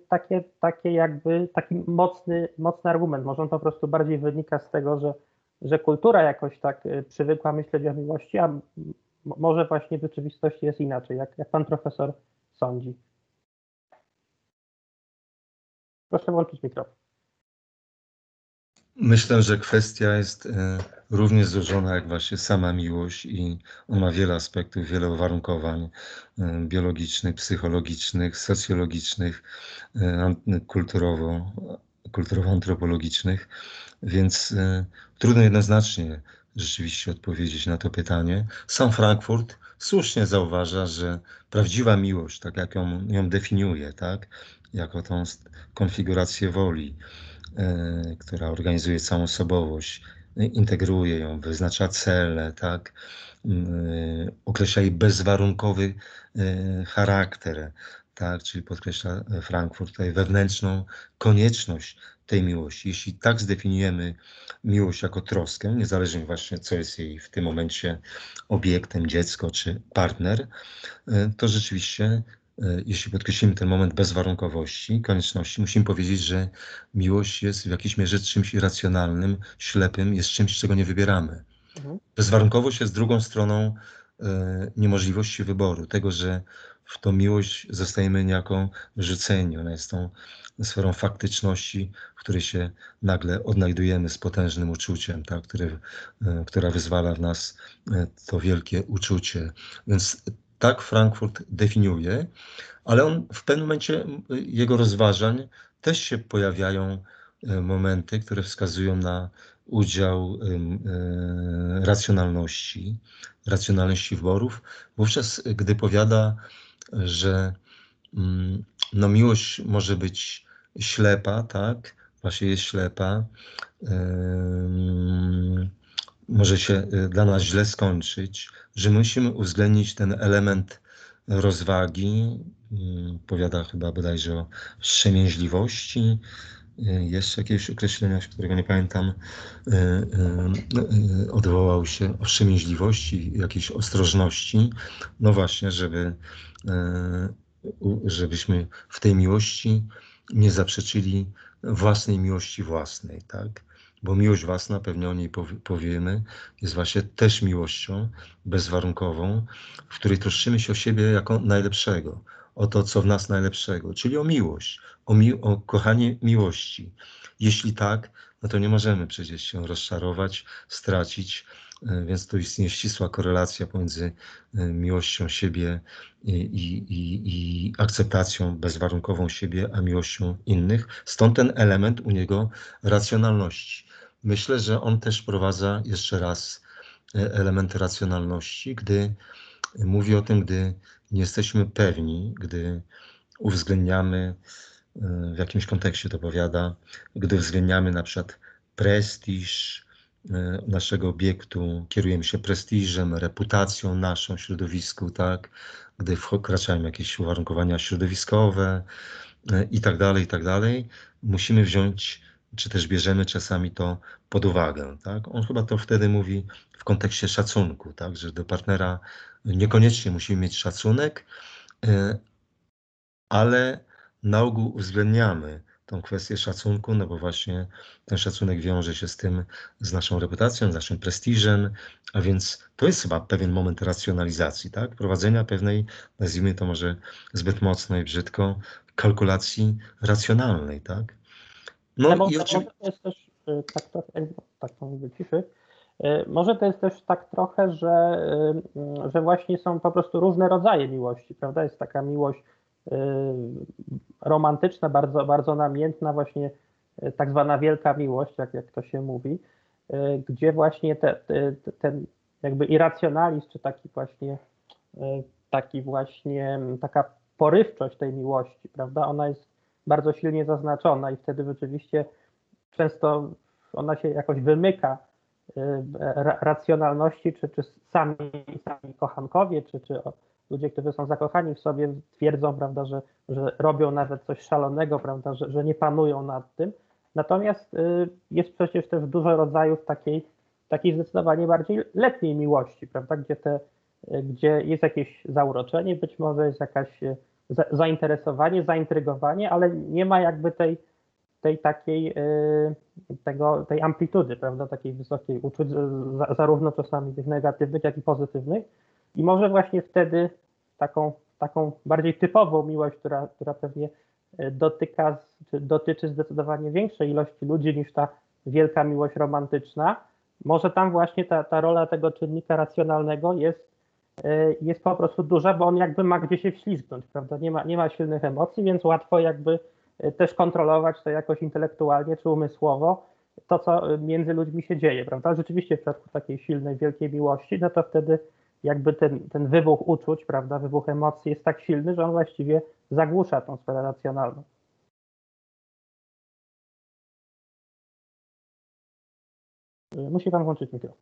takie, takie jakby taki mocny, mocny argument. Może on po prostu bardziej wynika z tego, że, że kultura jakoś tak przywykła myśleć o miłości, a może właśnie w rzeczywistości jest inaczej, jak, jak pan profesor sądzi. Proszę włączyć mikrofon. Myślę, że kwestia jest e, równie złożona jak właśnie sama miłość i on ma wiele aspektów, wiele uwarunkowań e, biologicznych, psychologicznych, socjologicznych, kulturowo, kulturowo-antropologicznych, więc trudno jednoznacznie rzeczywiście odpowiedzieć na to pytanie. Sam Frankfurt słusznie zauważa, że prawdziwa miłość, tak jak ją, ją definiuje, tak, jako tą konfigurację woli, e, która organizuje całą osobowość, integruje ją, wyznacza cele, tak, e, określa jej bezwarunkowy e, charakter, tak, czyli podkreśla Frankfurt tutaj wewnętrzną konieczność tej miłości. Jeśli tak zdefiniujemy miłość jako troskę, niezależnie właśnie co jest jej w tym momencie obiektem, dziecko czy partner, e, to rzeczywiście, e, jeśli podkreślimy ten moment bezwarunkowości, konieczności, musimy powiedzieć, że miłość jest w jakiejś mierze czymś irracjonalnym, ślepym, jest czymś, czego nie wybieramy. Mhm. Bezwarunkowość jest drugą stroną e, niemożliwości wyboru, tego, że w tą miłość zostajemy niejako wrzuceni. Ona jest tą sferą faktyczności, w której się nagle odnajdujemy z potężnym uczuciem, tak, które, e, która wyzwala w nas e, to wielkie uczucie. Więc tak Frankfurt definiuje, ale on w pewnym momencie jego rozważań też się pojawiają e, momenty, które wskazują na udział racjonalności, racjonalności wyborów. Wówczas, gdy powiada, że mm, no, miłość może być ślepa, tak? Właśnie jest ślepa. może się y, dla nas źle skończyć, że musimy uwzględnić ten element rozwagi, powiada chyba bodajże o wstrzemięźliwości, jeszcze jakieś określenia, którego nie pamiętam, y, odwołał się o wstrzemięźliwości, jakiejś ostrożności. No właśnie, żeby, żebyśmy w tej miłości nie zaprzeczyli własnej miłości własnej, tak? Bo miłość własna, pewnie o niej powiemy, jest właśnie też miłością bezwarunkową, w której troszczymy się o siebie jako najlepszego, o to, co w nas najlepszego, czyli o miłość, o, mi o kochanie miłości. Jeśli tak, no to nie możemy przecież się rozczarować, stracić, E, więc tu istnieje ścisła korelacja pomiędzy e, miłością siebie i, i, i, akceptacją bezwarunkową siebie, a miłością innych. Stąd ten element u niego racjonalności. Myślę, że on też wprowadza jeszcze raz e, element racjonalności, gdy mówi o tym, gdy nie jesteśmy pewni, gdy uwzględniamy, w jakimś kontekście to powiada, gdy uwzględniamy na przykład prestiż, E, naszego obiektu, kierujemy się prestiżem, reputacją naszą środowisku, tak? Gdy wkraczają jakieś uwarunkowania środowiskowe e, i tak dalej, i tak dalej, musimy wziąć, czy też bierzemy czasami to pod uwagę, tak? On chyba to wtedy mówi w kontekście szacunku, tak? Że do partnera niekoniecznie musimy mieć szacunek, e, ale na ogół uwzględniamy tą kwestię szacunku, no bo właśnie ten szacunek wiąże się z tym, z naszą reputacją, z naszym prestiżem, a więc to jest chyba pewien moment racjonalizacji, tak? Prowadzenia pewnej, nazwijmy to może zbyt mocno i brzydko, kalkulacji racjonalnej, tak? No, no i oczywiście... to jest też y, tak trochę, tak ciszy, y, może to jest też tak trochę, że, y, że właśnie są po prostu różne rodzaje miłości, prawda? Jest taka miłość romantyczna, bardzo, bardzo namiętna, właśnie y, tak zwana wielka miłość, jak, jak to się mówi, y, gdzie właśnie te, te, ten jakby irracjonalizm, czy taki właśnie taki właśnie taka porywczość tej miłości, prawda, ona jest bardzo silnie zaznaczona i wtedy rzeczywiście często ona się jakoś wymyka racjonalności, czy, czy sami, sami kochankowie, czy, czy ludzie, którzy są zakochani w sobie, twierdzą, prawda, że, że robią nawet coś szalonego, prawda, że, że nie panują nad tym. Natomiast y, jest przecież też dużo rodzajów takiej, takiej zdecydowanie bardziej letniej miłości, prawda, gdzie, te, y, gdzie jest jakieś zauroczenie, być może jest jakaś y, zainteresowanie, zaintrygowanie, ale nie ma jakby tej, tej takiej tego, tej amplitudy, prawda, takiej wysokiej uczuć, zarówno czasami tych negatywnych, jak i pozytywnych. I może właśnie wtedy taką, taką bardziej typową miłość, która, która pewnie dotyka, czy dotyczy zdecydowanie większej ilości ludzi niż ta wielka miłość romantyczna, może tam właśnie ta, ta rola tego czynnika racjonalnego jest, e, jest po prostu duża, bo on jakby ma gdzie się wślizgnąć, prawda? Nie ma, nie ma silnych emocji, więc łatwo jakby e, też kontrolować to jakoś intelektualnie czy umysłowo, to co między ludźmi się dzieje, prawda? Rzeczywiście w przypadku takiej silnej, wielkiej miłości, no to wtedy jakby ten, ten wybuch uczuć, prawda, wybuch emocji jest tak silny, że on właściwie zagłusza tą sferę racjonalną. Musi pan włączyć mikrofon.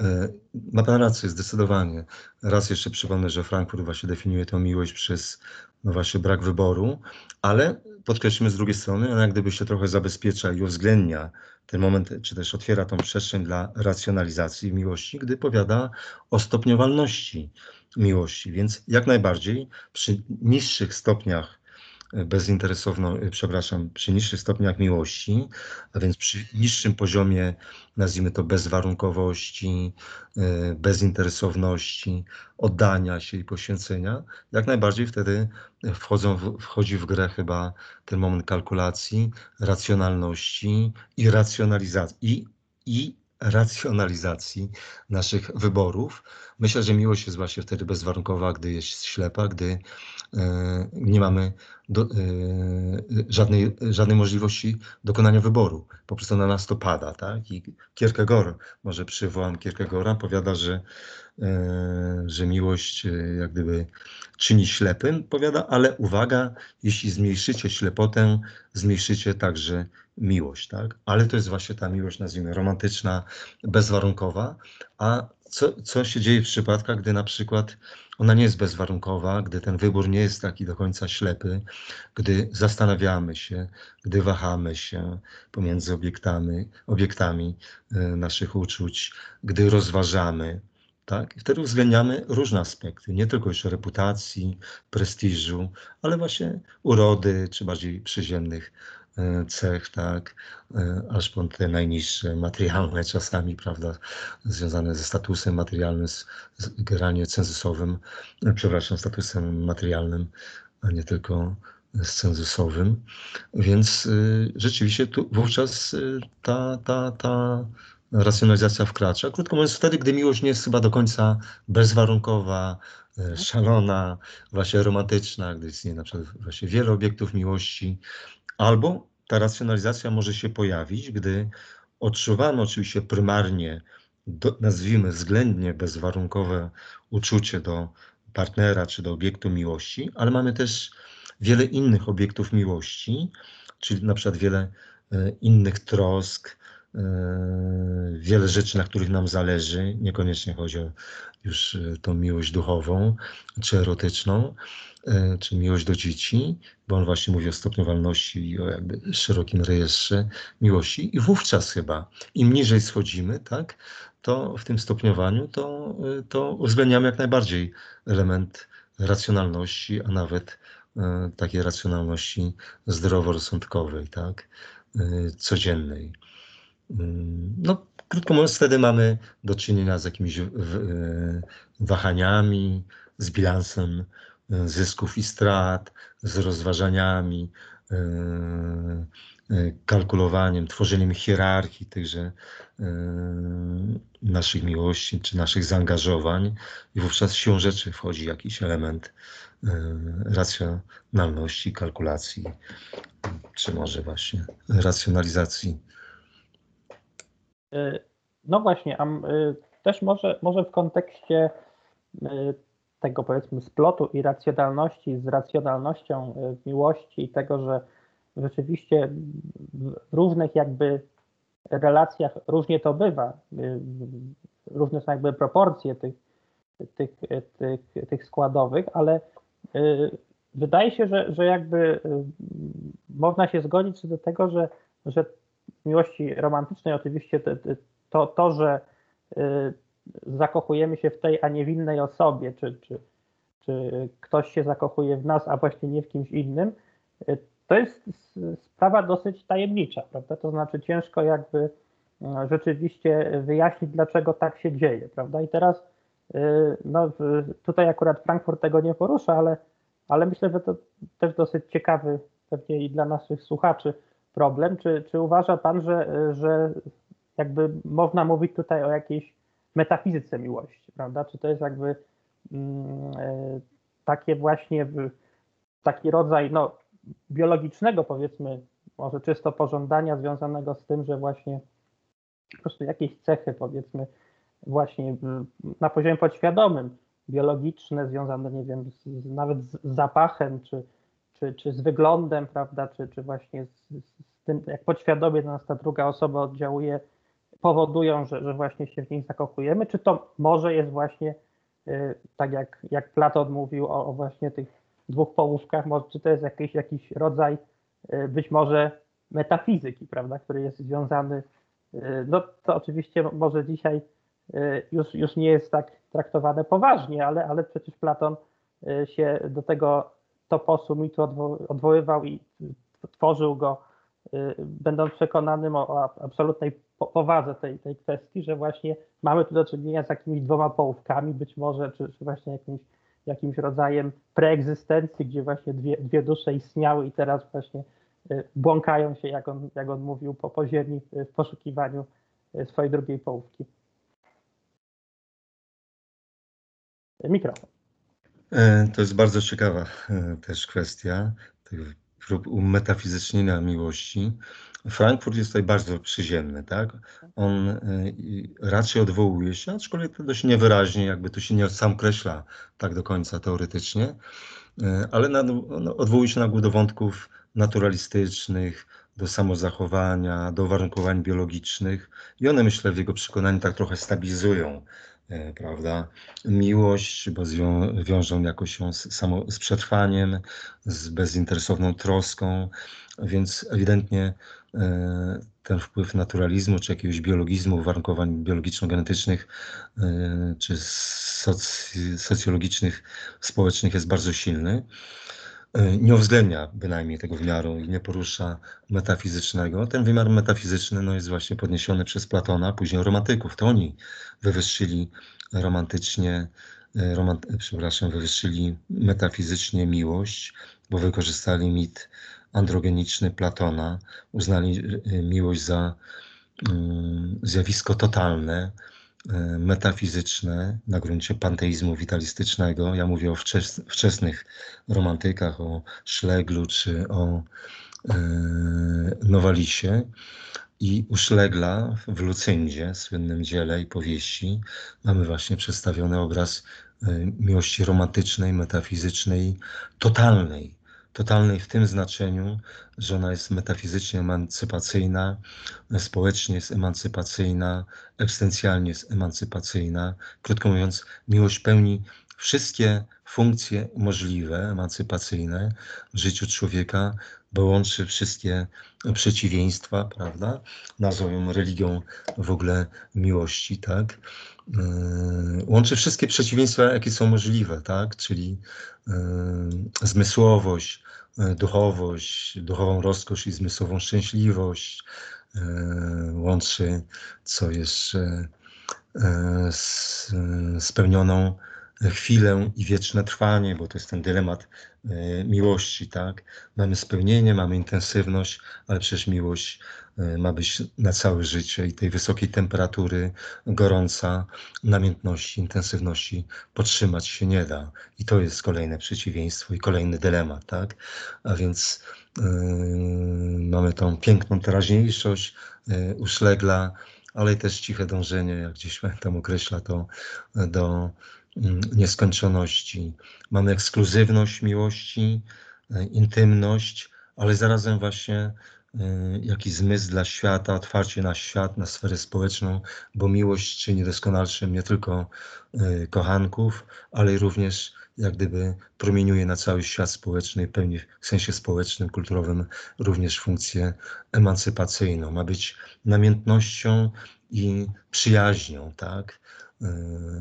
E, ma Pan rację, zdecydowanie. Raz jeszcze przypomnę, że Frankfurt właśnie definiuje tę miłość przez no właśnie brak wyboru, ale podkreślmy z drugiej strony, ona jak gdyby się trochę zabezpiecza i uwzględnia ten moment, czy też otwiera tą przestrzeń dla racjonalizacji miłości, gdy powiada o stopniowalności miłości. Więc jak najbardziej przy niższych stopniach bezinteresowną, przepraszam, przy niższych stopniach miłości, a więc przy niższym poziomie, nazwijmy to bezwarunkowości, e, bezinteresowności, oddania się i poświęcenia, jak najbardziej wtedy wchodzą wchodzi w grę chyba ten moment kalkulacji, racjonalności i racjonalizacji i, i racjonalizacji naszych wyborów. Myślę, że miłość jest właśnie wtedy bezwarunkowa, gdy jest ślepa, gdy e, nie mamy do, e, żadnej, żadnej możliwości dokonania wyboru. Po prostu na nas to pada. Tak? I Kierkegaard, może przywołam Kierkegaarda, powiada, że, e, że miłość jak gdyby czyni ślepym, powiada, ale uwaga, jeśli zmniejszycie ślepotę, zmniejszycie także miłość, tak? Ale to jest właśnie ta miłość, nazwijmy, romantyczna, bezwarunkowa. A co, co się dzieje w przypadkach, gdy na przykład ona nie jest bezwarunkowa, gdy ten wybór nie jest taki do końca ślepy, gdy zastanawiamy się, gdy wahamy się pomiędzy obiektami, obiektami e, naszych uczuć, gdy rozważamy, tak? I wtedy uwzględniamy różne aspekty, nie tylko już reputacji, prestiżu, ale właśnie urody, czy bardziej przyziemnych cech, tak, e, aż po te najniższe, materialne czasami, prawda, związane ze statusem materialnym, z, z generalnie cenzusowym, e, przepraszam, statusem materialnym, a nie tylko z cenzusowym. Więc y, rzeczywiście tu wówczas y, ta, ta, ta racjonalizacja wkracza. Krótko mówiąc, wtedy, gdy miłość nie jest chyba do końca bezwarunkowa, szalona, właśnie romantyczna, gdy istnieje na przykład właśnie wiele obiektów miłości, Albo ta racjonalizacja może się pojawić, gdy odczuwamy oczywiście prymarnie, do, nazwijmy względnie bezwarunkowe uczucie do partnera czy do obiektu miłości, ale mamy też wiele innych obiektów miłości, czyli na przykład wiele e, innych trosk, e, wiele rzeczy, na których nam zależy. Niekoniecznie chodzi o już e, tą miłość duchową czy erotyczną, czy miłość do dzieci, bo on właśnie mówi o stopniowalności i o jakby szerokim rejestrze miłości. I wówczas chyba, im niżej schodzimy, tak, to w tym stopniowaniu to, e, to uwzględniamy jak najbardziej element racjonalności, a nawet e, takiej racjonalności zdroworozsądkowej, tak, codziennej. Mm, no, krótko mówiąc, wtedy mamy do czynienia z jakimiś wahaniami, z bilansem zysków i strat, z rozważaniami, e, e, kalkulowaniem, tworzeniem hierarchii tychże e, naszych miłości czy naszych zaangażowań i wówczas siłą rzeczy wchodzi jakiś element racjonalności, kalkulacji, czy może właśnie racjonalizacji. No właśnie, a też może, może w kontekście tego powiedzmy splotu racjonalności z racjonalnością e, miłości i tego, że rzeczywiście w różnych jakby relacjach różnie to bywa, e, różne są jakby proporcje tych, tych, tych, tych składowych, ale e, wydaje się, że, że jakby można się zgodzić co do tego, że, że miłości romantycznej oczywiście to, to, to że zakochujemy się w tej, a nie w innej osobie, czy, czy, czy ktoś się zakochuje w nas, a właśnie nie w kimś innym, to jest sprawa dosyć tajemnicza, prawda? To znaczy ciężko jakby rzeczywiście wyjaśnić, dlaczego tak się dzieje, prawda? I teraz no, tutaj akurat Frankfurt tego nie porusza, ale, ale myślę, że to też dosyć ciekawy pewnie i dla naszych słuchaczy problem. Czy, czy uważa Pan, że, że jakby można mówić tutaj o jakiejś metafizyce miłości, prawda? Czy to jest jakby mm, e, takie właśnie taki rodzaj no, biologicznego powiedzmy, może czysto pożądania związanego z tym, że właśnie po prostu jakieś cechy powiedzmy właśnie na poziomie podświadomym, biologiczne, związane, nie wiem, z, nawet z zapachem, czy, czy, czy z wyglądem, prawda, czy, czy właśnie z, z tym, jak podświadomie na nas ta druga osoba oddziałuje, powodują, że, że właśnie się w nich zakochujemy, czy to może jest właśnie y, tak jak, jak Platon mówił o, o właśnie tych dwóch połówkach, może, czy to jest jakiś, jakiś rodzaj y, być może metafizyki, prawda, który jest związany, y, no to oczywiście może dzisiaj już, już nie jest tak traktowane poważnie, ale, ale przecież Platon się do tego toposu mitu odwo odwoływał i tworzył go, będąc przekonanym o, o absolutnej powadze tej, tej kwestii, że właśnie mamy tu do czynienia z jakimiś dwoma połówkami, być może, czy, czy właśnie jakimś, jakimś rodzajem preegzystencji, gdzie właśnie dwie, dwie dusze istniały i teraz właśnie y, błąkają się, jak on, jak on mówił, po, po ziemi y, w poszukiwaniu y, swojej drugiej połówki. Mikrofon. E, to jest bardzo ciekawa e, też kwestia tych prób umetafizycznienia miłości. Frankfurt jest tutaj bardzo przyziemny, tak? On y, raczej odwołuje się, aczkolwiek to dość niewyraźnie, jakby tu się nie sam określa tak do końca teoretycznie, y, ale na, no, odwołuje się na do wątków naturalistycznych, do samozachowania, do uwarunkowań biologicznych i one myślę w jego przekonaniu tak trochę stabilizują prawda, miłość, bo zwią, wiążą jakoś ją z, samo, z przetrwaniem, z bezinteresowną troską, więc ewidentnie E, ten wpływ naturalizmu, czy jakiegoś biologizmu, uwarunkowań biologiczno-genetycznych, e, czy soc- socjologicznych, społecznych jest bardzo silny. E, nie uwzględnia bynajmniej tego wymiaru i nie porusza metafizycznego. Ten wymiar metafizyczny no, jest właśnie podniesiony przez Platona, później romantyków. To oni wywyższyli romantycznie, romant, przepraszam, wywyższyli metafizycznie miłość, bo wykorzystali mit androgeniczny Platona, uznali miłość za mm, zjawisko totalne, metafizyczne na gruncie panteizmu witalistycznego. Ja mówię o wczesnych romantykach, o Szleglu czy o y, Nowalisie. I u Szlegla w Lucyndzie, słynnym dziele i powieści, mamy właśnie przedstawiony obraz miłości romantycznej, metafizycznej, totalnej, totalnej w tym znaczeniu, że ona jest metafizycznie emancypacyjna, społecznie jest emancypacyjna, egzystencjalnie jest emancypacyjna. Krótko mówiąc, miłość pełni wszystkie funkcje możliwe, emancypacyjne w życiu człowieka, bo łączy wszystkie przeciwieństwa, prawda? Nazwą ją religią w ogóle miłości, tak? Yy, łączy wszystkie przeciwieństwa, jakie są możliwe, tak? Czyli yy, zmysłowość, yy, duchowość, duchową rozkosz i zmysłową szczęśliwość. Łączy, co jeszcze, spełnioną chwilę i wieczne trwanie, bo to jest ten dylemat miłości, tak? Mamy spełnienie, mamy intensywność, ale przecież miłość ma być na całe życie i tej wysokiej temperatury, gorąca, namiętności, intensywności podtrzymać się nie da. I to jest kolejne przeciwieństwo i kolejny dylemat, tak? A więc yy, mamy tą piękną teraźniejszość yy, uszlegla, ale też ciche dążenie, jak gdzieś tam określa to, do Mm, nieskończoności. Mamy ekskluzywność miłości, e, intymność, ale zarazem właśnie jakiś zmysł dla świata, otwarcie na świat, na sferę społeczną, bo miłość czyni doskonalszym nie tylko e, kochanków, ale również jak gdyby promieniuje na cały świat społeczny, pełni w sensie społecznym, kulturowym również funkcję emancypacyjną. Ma być namiętnością i przyjaźnią, tak?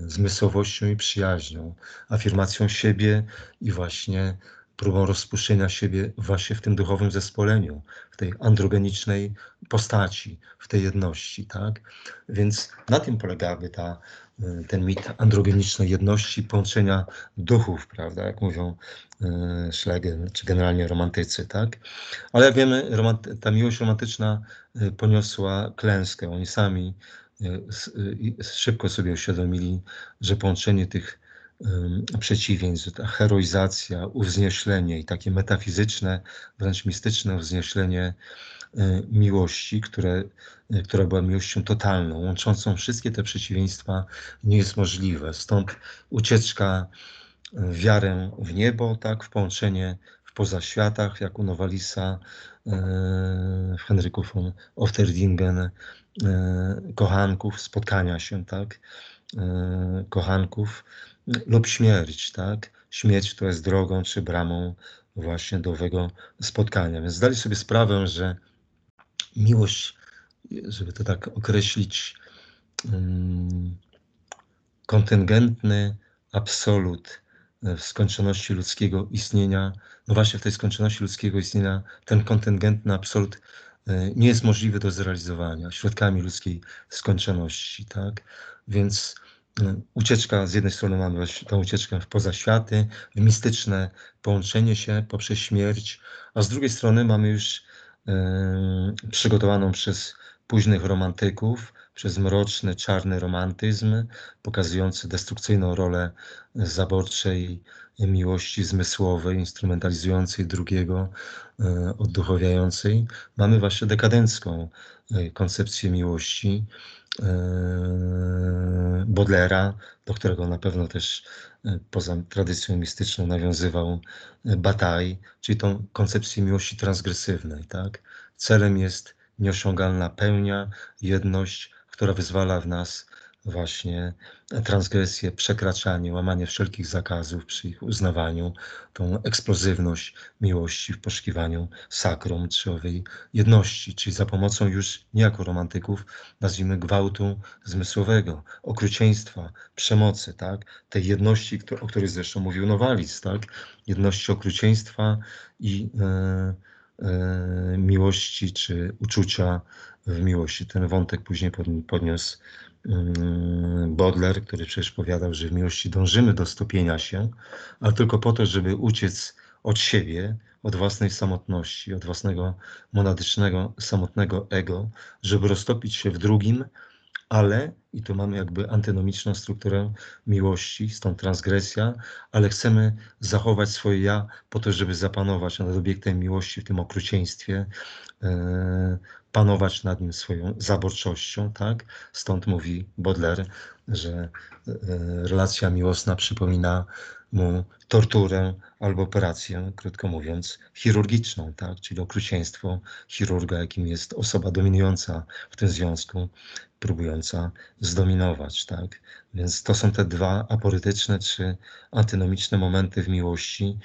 zmysłowością i przyjaźnią, afirmacją siebie i właśnie próbą rozpuszczenia siebie właśnie w tym duchowym zespoleniu, w tej androgenicznej postaci, w tej jedności, tak? Więc na tym polegałaby ta, y, ten mit androgenicznej jedności, połączenia duchów, prawda, jak mówią y, Schlegel, czy generalnie romantycy, tak? Ale jak wiemy, ta miłość romantyczna y, poniosła klęskę. Oni sami szybko sobie uświadomili, że połączenie tych przeciwieństw, ta heroizacja, uwznieślenie i takie metafizyczne, wręcz mistyczne uwznieślenie y, miłości, które, y, która była miłością totalną, łączącą wszystkie te przeciwieństwa, nie jest możliwe. Stąd ucieczka w wiarę w niebo, tak, w połączenie w pozaświatach, jak u Nowalisa, y, w Henryku von Ofterdingen, kochanków, spotkania się, tak, kochanków, lub śmierć, tak? Śmierć, która jest drogą czy bramą właśnie do owego spotkania. Więc zdali sobie sprawę, że miłość, żeby to tak określić, um, kontyngentny absolut w skończoności ludzkiego istnienia, no właśnie w tej skończoności ludzkiego istnienia, ten kontyngentny absolut e, nie jest możliwy do zrealizowania środkami ludzkiej skończoności, tak? Więc ucieczka, z jednej strony mamy tą ucieczkę w pozaświaty, w mistyczne połączenie się poprzez śmierć, a z drugiej strony mamy już przygotowaną przez późnych romantyków, przez mroczny, czarny romantyzm, pokazujący destrukcyjną rolę zaborczej miłości zmysłowej, instrumentalizującej drugiego, e, odduchowiającej. Mamy właśnie dekadencką e, koncepcję miłości, Bodlera, do którego na pewno też e, poza tradycją mistyczną nawiązywał e, Bataille, czyli tą koncepcję miłości transgresywnej. Tak? Celem jest nieosiągalna pełnia, jedność, która wyzwala w nas właśnie transgresję, przekraczanie, łamanie wszelkich zakazów przy ich uznawaniu, tą eksplozywność miłości w poszukiwaniu sakrum czy owej jedności, czyli za pomocą już nie jako romantyków, nazwijmy gwałtu zmysłowego, okrucieństwa, przemocy, tak? tej jedności, o której zresztą mówił Nowalic, tak? jedności okrucieństwa i e, miłości czy uczucia w miłości. Ten wątek później podniósł Yy, Bodler, który przecież powiadał, że w miłości dążymy do stopienia się, ale tylko po to, żeby uciec od siebie, od własnej samotności, od własnego monadycznego, samotnego ego, żeby roztopić się w drugim, ale, i tu mamy jakby antynomiczną strukturę miłości, stąd transgresja, ale chcemy zachować swoje ja po to, żeby zapanować nad obiektem miłości w tym okrucieństwie, e, panować nad nim swoją zaborczością, tak? Stąd mówi Baudelaire, że e, relacja miłosna przypomina mu torturę albo operację, krótko mówiąc, chirurgiczną, tak? czyli okrucieństwo chirurga, jakim jest osoba dominująca w tym związku, próbująca zdominować. Tak? Więc to są te dwa aporytyczne czy antynomiczne momenty w miłości,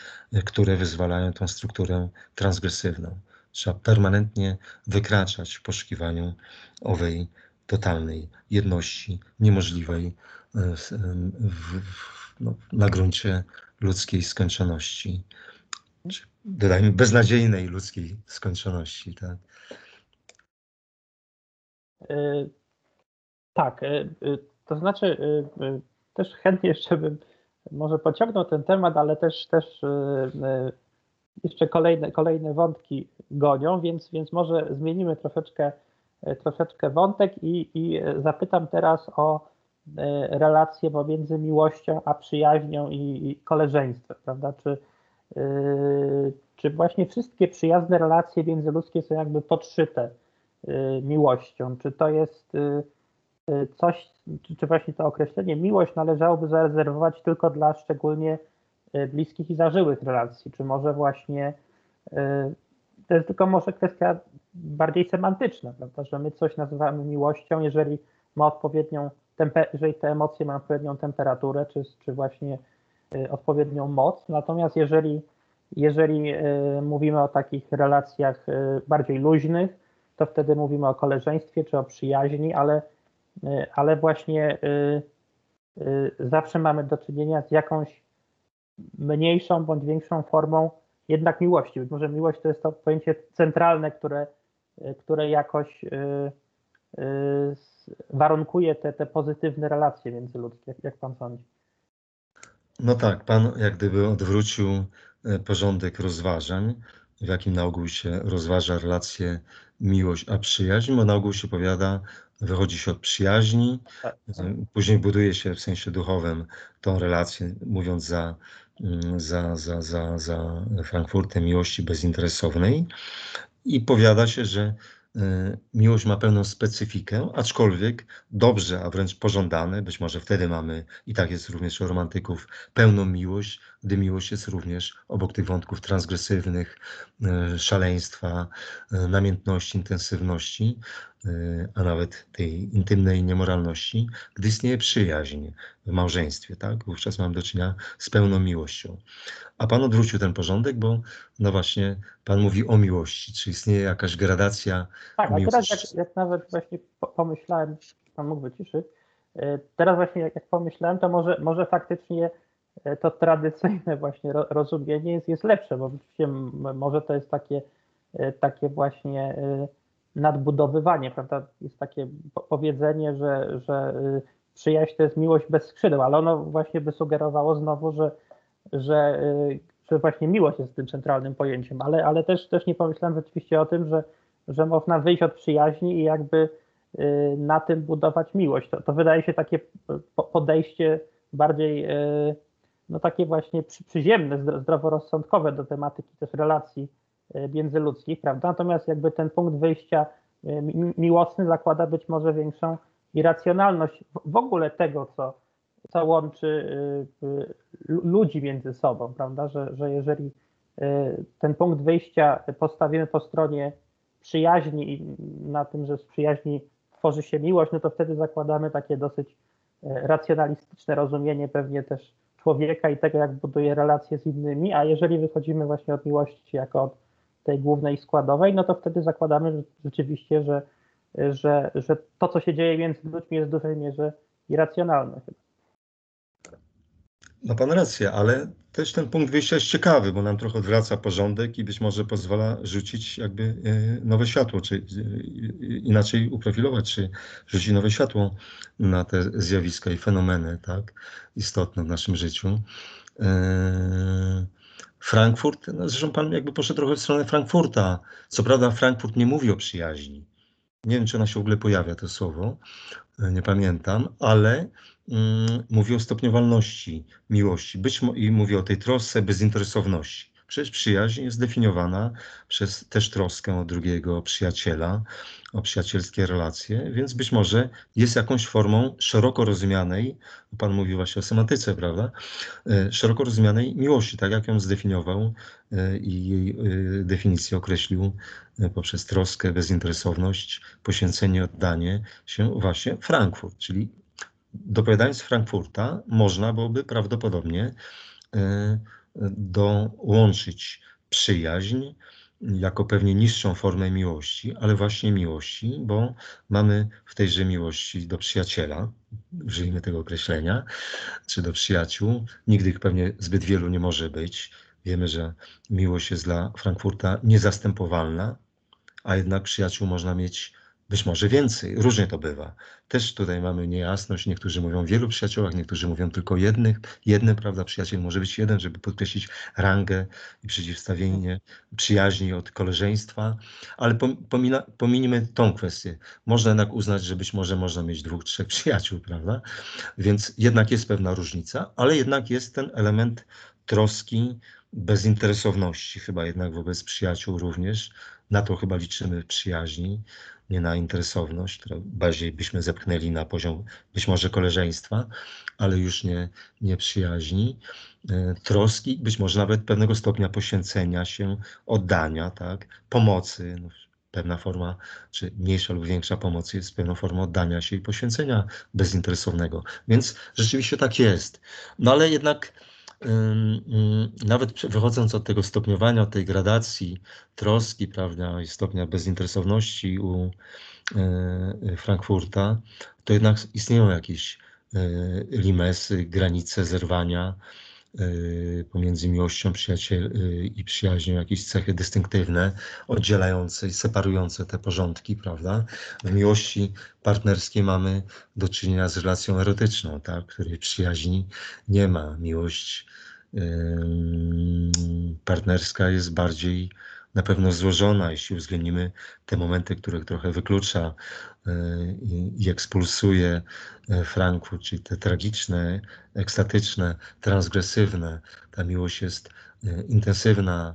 które wyzwalają tą strukturę transgresywną. Trzeba permanentnie wykraczać w poszukiwaniu owej totalnej jedności, niemożliwej e, w, w, no, na gruncie ludzkiej skończoności. Czy dodajmy beznadziejnej ludzkiej skończoności. Tak? E, tak, e, to znaczy też chętnie jeszcze bym może pociągnął ten temat, ale też, też jeszcze kolejne, kolejne wątki gonią, więc, więc może zmienimy troszeczkę, troszeczkę wątek i, i zapytam teraz o e, relację pomiędzy miłością a przyjaźnią i, koleżeństwem, prawda? Czy, yy, czy właśnie wszystkie przyjazne relacje międzyludzkie są jakby podszyte yy, miłością? Czy to jest coś, czy, czy właśnie to określenie miłość należałoby zarezerwować tylko dla szczególnie bliskich i zażyłych relacji, czy może właśnie to jest tylko może kwestia bardziej semantyczna, prawda, że my coś nazywamy miłością, jeżeli ma odpowiednią, jeżeli te emocje mają odpowiednią temperaturę, czy, czy właśnie y, odpowiednią moc, natomiast jeżeli, jeżeli mówimy o takich relacjach bardziej luźnych, to wtedy mówimy o koleżeństwie czy o przyjaźni, ale, ale właśnie y, zawsze mamy do czynienia z jakąś mniejszą bądź większą formą jednak miłości. Być może miłość to jest to pojęcie centralne, które, y, które jakoś warunkuje te, te pozytywne relacje międzyludzkie. Jak, jak pan sądzi? No tak, pan jak gdyby odwrócił porządek rozważań, w jakim na ogół się rozważa relacje miłość a przyjaźń, bo na ogół się powiada, wychodzi się od przyjaźni, Tak. później buduje się w sensie duchowym tą relację, mówiąc za, mm, za, za, za, za Frankfurtem miłości bezinteresownej i powiada się, że miłość ma pewną specyfikę, aczkolwiek dobrze, a wręcz pożądane, być może wtedy mamy, i tak jest również u romantyków, pełną miłość, gdy miłość jest również obok tych wątków transgresywnych, y, szaleństwa, y, namiętności, intensywności, a nawet tej intymnej niemoralności, gdy istnieje przyjaźń w małżeństwie, tak? Wówczas mam do czynienia z pełną miłością. A Pan odwrócił ten porządek, bo no właśnie Pan mówi o miłości, czy istnieje jakaś gradacja Tak, a miłości. teraz jak, jak nawet właśnie po- pomyślałem, Pan mógł wyciszyć, teraz właśnie jak, jak pomyślałem, to może, może faktycznie to tradycyjne właśnie ro, rozumienie jest, jest lepsze, bo oczywiście może to jest takie, y, takie właśnie y, nadbudowywanie, prawda? Jest takie po- powiedzenie, że, że przyjaźń to jest miłość bez skrzydeł, ale ono właśnie by sugerowało znowu, że, że, że właśnie miłość jest tym centralnym pojęciem, ale, ale też, też nie pomyślałem rzeczywiście o tym, że, że można wyjść od przyjaźni i jakby na tym budować miłość. To, to wydaje się takie po- podejście bardziej no takie właśnie przy- przyziemne, zdro- zdroworozsądkowe do tematyki też relacji y, międzyludzkich, prawda? Natomiast jakby ten punkt wyjścia mi- miłosny zakłada być może większą irracjonalność w- ogóle tego, co, co łączy lu- ludzi między sobą, prawda? Że, że jeżeli ten punkt wyjścia postawimy po stronie przyjaźni i na tym, że z przyjaźni tworzy się miłość, no to wtedy zakładamy takie dosyć e, racjonalistyczne rozumienie pewnie też człowieka i tego, jak buduje relacje z innymi, a jeżeli wychodzimy właśnie od miłości jako od tej głównej składowej, no to wtedy zakładamy rzeczywiście, że, że, że to, co się dzieje między ludźmi jest w dużej mierze irracjonalne. chyba. Ma pan rację, ale też ten punkt wyjścia jest ciekawy, bo nam trochę odwraca porządek i być może pozwala rzucić jakby e, nowe światło, czy e, inaczej uprofilować, czy rzucić nowe światło na te zjawiska i fenomeny, tak, istotne w naszym życiu. E, Frankfurt, no zresztą pan jakby poszedł trochę w stronę Frankfurta. Co prawda Frankfurt nie mówi o przyjaźni. Nie wiem, czy ona się w ogóle pojawia, to słowo, e, nie pamiętam, ale mówi o stopniowalności miłości być i mówi o tej trosce bezinteresowności. Przecież przyjaźń jest definiowana przez też troskę o drugiego przyjaciela, o przyjacielskie relacje, więc być może jest jakąś formą szeroko rozumianej, Pan mówił właśnie o semantyce, prawda? E, Szeroko rozumianej miłości, tak jak ją zdefiniował e, i jej e, definicję określił poprzez troskę, bezinteresowność, poświęcenie, oddanie się właśnie Frankfurt, czyli dopowiadając Frankfurta, można byłoby prawdopodobnie e, dołączyć przyjaźń jako pewnie niższą formę miłości, ale właśnie miłości, bo mamy w tejże miłości do przyjaciela, użyjmy tego określenia, czy do przyjaciół. Nigdy ich pewnie zbyt wielu nie może być. Wiemy, że miłość jest dla Frankfurta niezastępowalna, a jednak przyjaciół można mieć być może więcej. Różnie to bywa. Też tutaj mamy niejasność. Niektórzy mówią wielu przyjaciołach, niektórzy mówią tylko jednych. Jednym, prawda, przyjaciel może być jeden, żeby podkreślić rangę i przeciwstawienie przyjaźni od koleżeństwa. Ale pom- pomina, pominijmy tą kwestię. Można jednak uznać, że być może można mieć dwóch, trzech przyjaciół, prawda? Więc jednak jest pewna różnica, ale jednak jest ten element troski, bezinteresowności chyba jednak wobec przyjaciół również. Na to chyba liczymy przyjaźni, nie na interesowność, którą bardziej byśmy zepchnęli na poziom być może koleżeństwa, ale już nie, nie przyjaźni. E, Troski, być może nawet pewnego stopnia poświęcenia się, oddania, tak, pomocy. No, pewna forma, czy mniejsza lub większa pomoc jest pewną formą oddania się i poświęcenia bezinteresownego. Więc rzeczywiście tak jest. No ale jednak nawet wychodząc od tego stopniowania, od tej gradacji troski, prawda, i stopnia bezinteresowności u e, Frankfurta, to jednak istnieją jakieś limesy, granice zerwania pomiędzy miłością przyjaciel i przyjaźnią, jakieś cechy dystynktywne, oddzielające i separujące te porządki, prawda? W miłości partnerskiej mamy do czynienia z relacją erotyczną, tak? której przyjaźni nie ma. Miłość partnerska jest bardziej na pewno złożona, jeśli uwzględnimy te momenty, które trochę wyklucza e, i, i ekspulsuje e, Frankfurt, czyli te tragiczne, ekstatyczne, transgresywne. Ta miłość jest e, intensywna,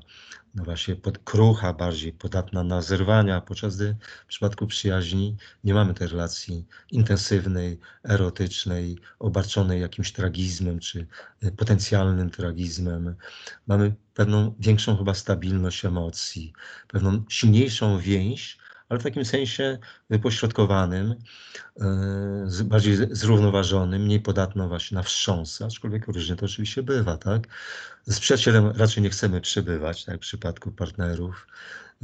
no właśnie pod, krucha, bardziej podatna na zerwania, podczas gdy w przypadku przyjaźni nie mamy tej relacji intensywnej, erotycznej, obarczonej jakimś tragizmem czy potencjalnym tragizmem. Mamy pewną większą chyba stabilność emocji, pewną silniejszą więź, ale w takim sensie wypośrodkowanym, y, bardziej zrównoważonym, mniej podatną właśnie na wstrząsy, aczkolwiek różnie to oczywiście bywa, tak? Z przyjacielem raczej nie chcemy przebywać, tak? W przypadku partnerów,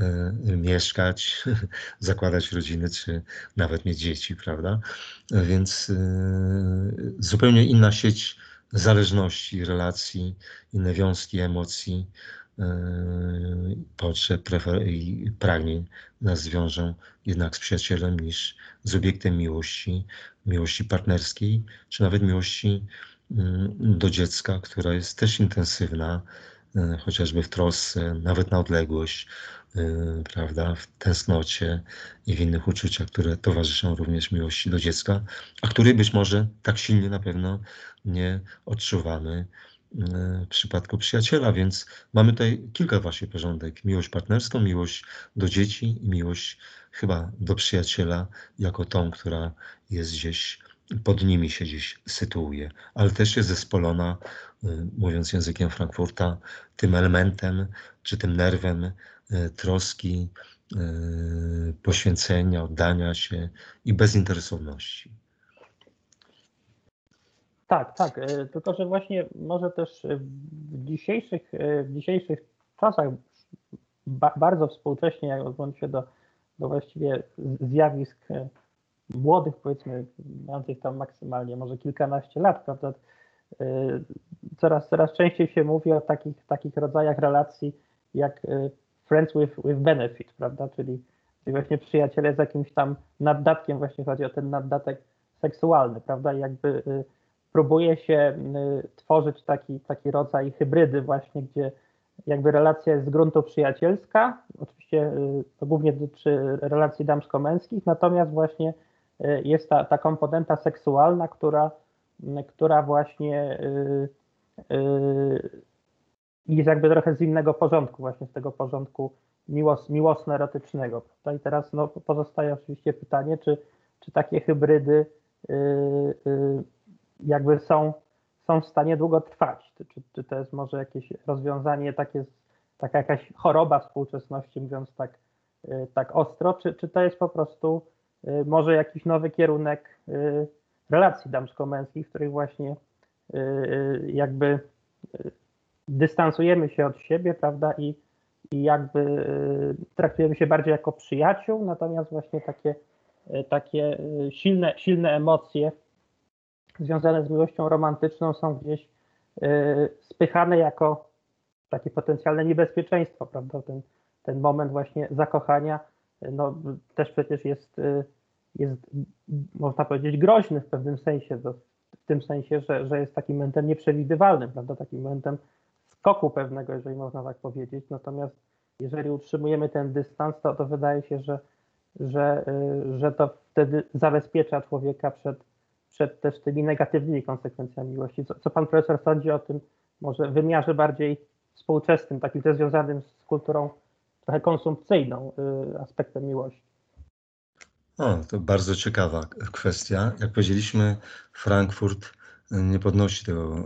y, mieszkać, zakładać rodziny, czy nawet mieć dzieci, prawda? Więc y, zupełnie inna sieć zależności, relacji, inne wiązki emocji, potrzeb i pragnień nas zwiążą jednak z przyjacielem niż z obiektem miłości, miłości partnerskiej, czy nawet miłości mm, do dziecka, która jest też intensywna, e, chociażby w trosce, nawet na odległość, e, prawda, w tęsknocie i w innych uczuciach, które towarzyszą również miłości do dziecka, a której być może tak silnie na pewno nie odczuwamy w przypadku przyjaciela, więc mamy tutaj kilka właśnie porządek. Miłość partnerską, miłość do dzieci i miłość chyba do przyjaciela jako tą, która jest gdzieś pod nimi się gdzieś sytuuje, ale też jest zespolona, y, mówiąc językiem Frankfurta, tym elementem czy tym nerwem y, troski, y, poświęcenia, oddania się i bezinteresowności. Tak, tak. Tylko, że właśnie może też w dzisiejszych, w dzisiejszych czasach ba, bardzo współcześnie, jak odwołując się do, do właściwie zjawisk młodych, powiedzmy, mających tam maksymalnie może kilkanaście lat, prawda? Coraz, coraz częściej się mówi o takich, takich rodzajach relacji jak friends with, with benefit, prawda? Czyli, czyli właśnie przyjaciele z jakimś tam naddatkiem, właśnie chodzi o ten naddatek seksualny, prawda? I jakby próbuje się y, tworzyć taki, taki rodzaj hybrydy właśnie, gdzie jakby relacja jest z gruntu przyjacielska, oczywiście y, to głównie dotyczy relacji damsko-męskich, natomiast właśnie y, jest ta, ta komponenta seksualna, która, która właśnie jest jakby trochę z innego porządku, właśnie z tego porządku miłos, miłosno-erotycznego. I teraz no, pozostaje oczywiście pytanie, czy, czy takie hybrydy jakby są, są w stanie długo trwać. Czy, czy to jest może jakieś rozwiązanie, takie, taka jakaś choroba współczesności, mówiąc tak, y, tak ostro, czy, czy to jest po prostu y, może jakiś nowy kierunek y, relacji damsko-męskich, w których właśnie jakby dystansujemy się od siebie, prawda, i, i jakby traktujemy się bardziej jako przyjaciół, natomiast właśnie takie, takie silne, silne emocje związane z miłością romantyczną są gdzieś y, spychane jako takie potencjalne niebezpieczeństwo, prawda? Ten, ten moment właśnie zakochania no, też przecież jest, y, jest, można powiedzieć, groźny w pewnym sensie, w tym sensie, że, że jest takim momentem nieprzewidywalnym, prawda? Takim momentem skoku pewnego, jeżeli można tak powiedzieć. Natomiast jeżeli utrzymujemy ten dystans, to, to wydaje się, że, że, y, że to wtedy zabezpiecza człowieka przed, przed też tymi negatywnymi konsekwencjami miłości. Co, co pan profesor sądzi o tym może wymiarze bardziej współczesnym, takim też związanym z kulturą trochę konsumpcyjną y, aspektem miłości? O, to bardzo ciekawa kwestia. Jak powiedzieliśmy, Frankfurt nie podnosi tego,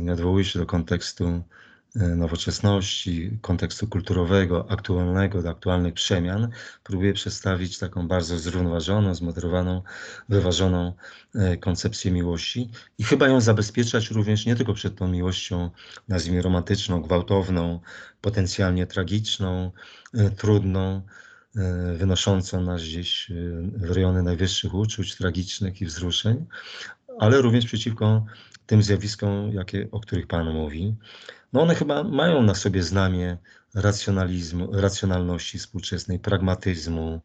y, nie odwołuje się do kontekstu nowoczesności, kontekstu kulturowego, aktualnego, do aktualnych przemian, próbuje przedstawić taką bardzo zrównoważoną, zmoderowaną, wyważoną e, koncepcję miłości i chyba ją zabezpieczać również nie tylko przed tą miłością, nazwijmy romantyczną, gwałtowną, potencjalnie tragiczną, e, trudną, wynoszącą nas gdzieś w rejony najwyższych uczuć, tragicznych i wzruszeń, ale również przeciwko tym zjawiskom, jakie, o których Pan mówi. No one chyba mają na sobie znamie racjonalizmu, racjonalności współczesnej, pragmatyzmu,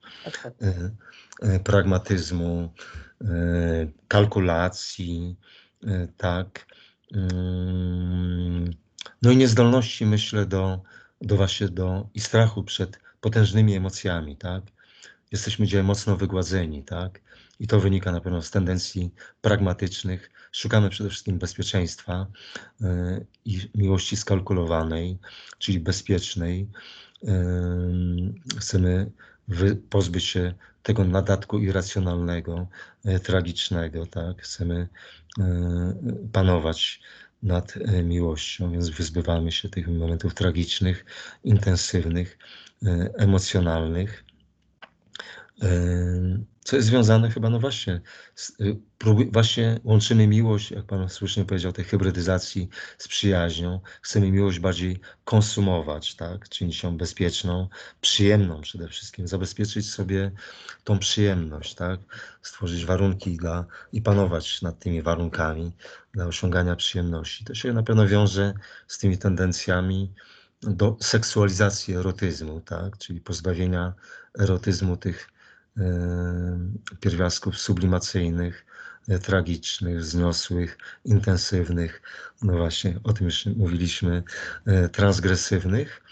e, pragmatyzmu, e, kalkulacji, tak. Mm, No i niezdolności, myślę, do, do właśnie do i strachu przed potężnymi emocjami, tak. Jesteśmy dzisiaj mocno wygładzeni, tak. I to wynika na pewno z tendencji pragmatycznych. Szukamy przede wszystkim bezpieczeństwa e, i miłości skalkulowanej, czyli bezpiecznej. Ym, Chcemy pozbyć się tego nadatku irracjonalnego, e, tragicznego, tak? Chcemy panować nad miłością, więc wyzbywamy się tych momentów tragicznych, intensywnych, emocjonalnych. Co jest związane chyba, no właśnie, z, y, właśnie łączymy miłość, jak Pan słusznie powiedział, tej hybrydyzacji z przyjaźnią. Chcemy miłość bardziej konsumować, tak? Czynić ją bezpieczną, przyjemną przede wszystkim, zabezpieczyć sobie tą przyjemność, tak? Stworzyć warunki dla i panować nad tymi warunkami dla osiągania przyjemności. To się na pewno wiąże z tymi tendencjami do seksualizacji erotyzmu, tak? Czyli pozbawienia erotyzmu tych pierwiastków sublimacyjnych, e, tragicznych, wzniosłych, intensywnych, no właśnie o tym już mówiliśmy, e, transgresywnych.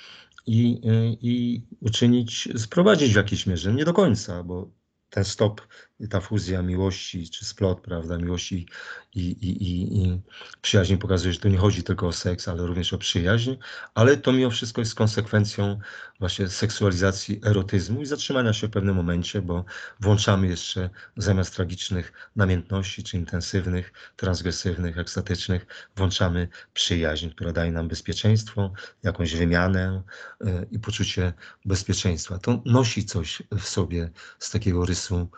I, i uczynić, sprowadzić w jakiejś mierze, nie do końca, bo ten stop, ta fuzja miłości czy splot, prawda, miłości i, i, i, i przyjaźni pokazuje, że tu nie chodzi tylko o seks, ale również o przyjaźń, ale to mimo wszystko jest konsekwencją właśnie seksualizacji erotyzmu i zatrzymania się w pewnym momencie, bo włączamy jeszcze zamiast tragicznych namiętności, czy intensywnych, transgresywnych, ekstatycznych, włączamy przyjaźń, która daje nam bezpieczeństwo, jakąś wymianę e, i poczucie bezpieczeństwa. To nosi coś w sobie z takiego rysu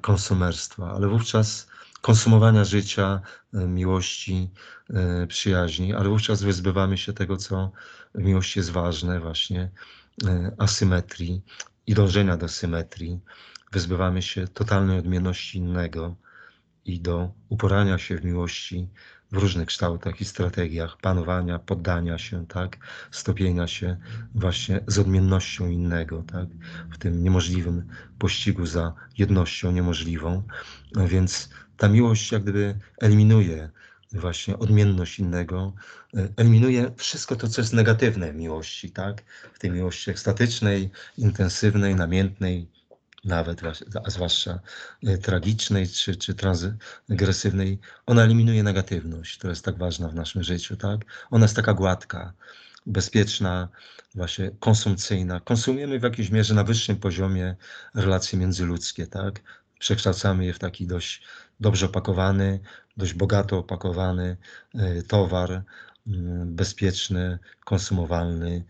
konsumerstwa, ale wówczas konsumowania życia, e, miłości, e, przyjaźni, ale wówczas wyzbywamy się tego, co w miłości jest ważne, właśnie e, asymetrii i dążenia do symetrii. Wyzbywamy się totalnej odmienności innego i do uporania się w miłości w różnych kształtach i strategiach panowania, poddania się, tak, stopienia się właśnie z odmiennością innego, tak, w tym niemożliwym pościgu za jednością niemożliwą. Więc ta miłość jak gdyby eliminuje właśnie odmienność innego, e, eliminuje wszystko to, co jest negatywne w miłości, tak? W tej miłości ekstatycznej, intensywnej, namiętnej, nawet a zwłaszcza e, tragicznej czy, czy transgresywnej, ona eliminuje negatywność, która jest tak ważna w naszym życiu, tak? Ona jest taka gładka, bezpieczna, właśnie konsumpcyjna. Konsumujemy w jakiejś mierze na wyższym poziomie relacje międzyludzkie, tak? Przekształcamy je w taki dość dobrze opakowany, dość bogato opakowany e, towar, mm, bezpieczny, konsumowalny,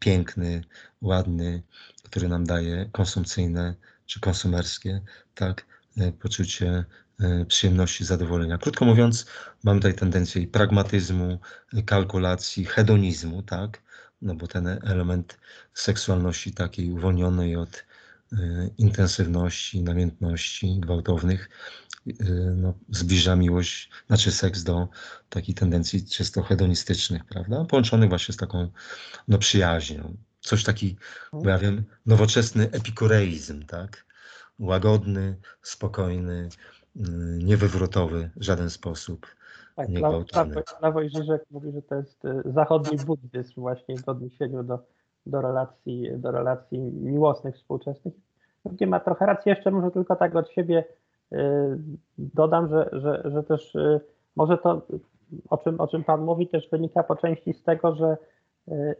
piękny, ładny, który nam daje konsumpcyjne czy konsumerskie, tak, e, poczucie e, przyjemności, zadowolenia. Krótko mówiąc, mamy tutaj tendencję i pragmatyzmu, e, kalkulacji, hedonizmu, tak, no bo ten element seksualności takiej uwolnionej od intensywności, namiętności gwałtownych, no, zbliża miłość, znaczy seks do takiej tendencji czysto hedonistycznych, prawda? Połączonych właśnie z taką no, przyjaźnią. Coś taki, bo ja wiem, nowoczesny epikureizm, tak? Łagodny, spokojny, y, niewywrotowy w żaden sposób. Tak, Nie Żyżek mówi, że to jest y, zachodni buddyzm właśnie w odniesieniu do, do, relacji, do relacji miłosnych współczesnych. Nie ma trochę racji, jeszcze może tylko tak od siebie y, dodam, że, że, że też y, może to, o czym, o czym Pan mówi, też wynika po części z tego, że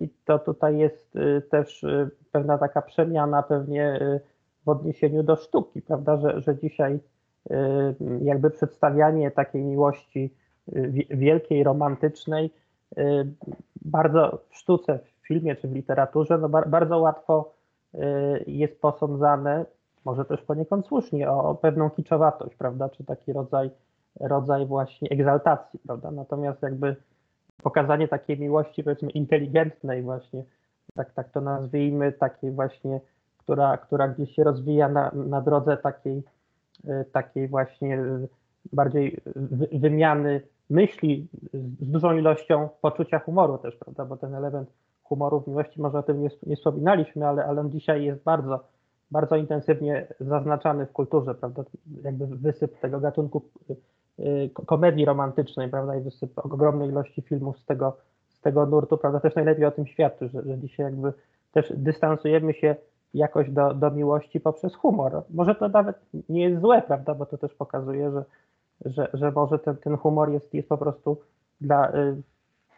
i to tutaj jest y, też y, pewna taka przemiana pewnie y, w odniesieniu do sztuki, prawda, że, że dzisiaj jakby przedstawianie takiej miłości wi- wielkiej, romantycznej, bardzo w sztuce, w filmie czy w literaturze, no bar, bardzo łatwo jest posądzane, może też poniekąd słusznie, o, o pewną kiczowatość, prawda, czy taki rodzaj, rodzaj właśnie egzaltacji, prawda, natomiast jakby pokazanie takiej miłości, powiedzmy, inteligentnej właśnie, tak, tak to nazwijmy, takiej właśnie, która, która gdzieś się rozwija na, na drodze takiej, y, takiej właśnie y, bardziej wy, wymiany myśli z dużą ilością poczucia humoru też, prawda, bo ten element humoru w miłości, może o tym nie, nie wspominaliśmy, ale, ale on dzisiaj jest bardzo, bardzo intensywnie zaznaczany w kulturze, prawda, jakby wysyp tego gatunku komedii romantycznej, prawda, i wysyp ogromnej ilości filmów z tego, z tego nurtu, prawda, też najlepiej o tym świadczy, że, że dzisiaj jakby też dystansujemy się jakoś do, do miłości poprzez humor. Może to nawet nie jest złe, prawda, bo to też pokazuje, że, że, że może ten, ten humor jest, jest po prostu dla y,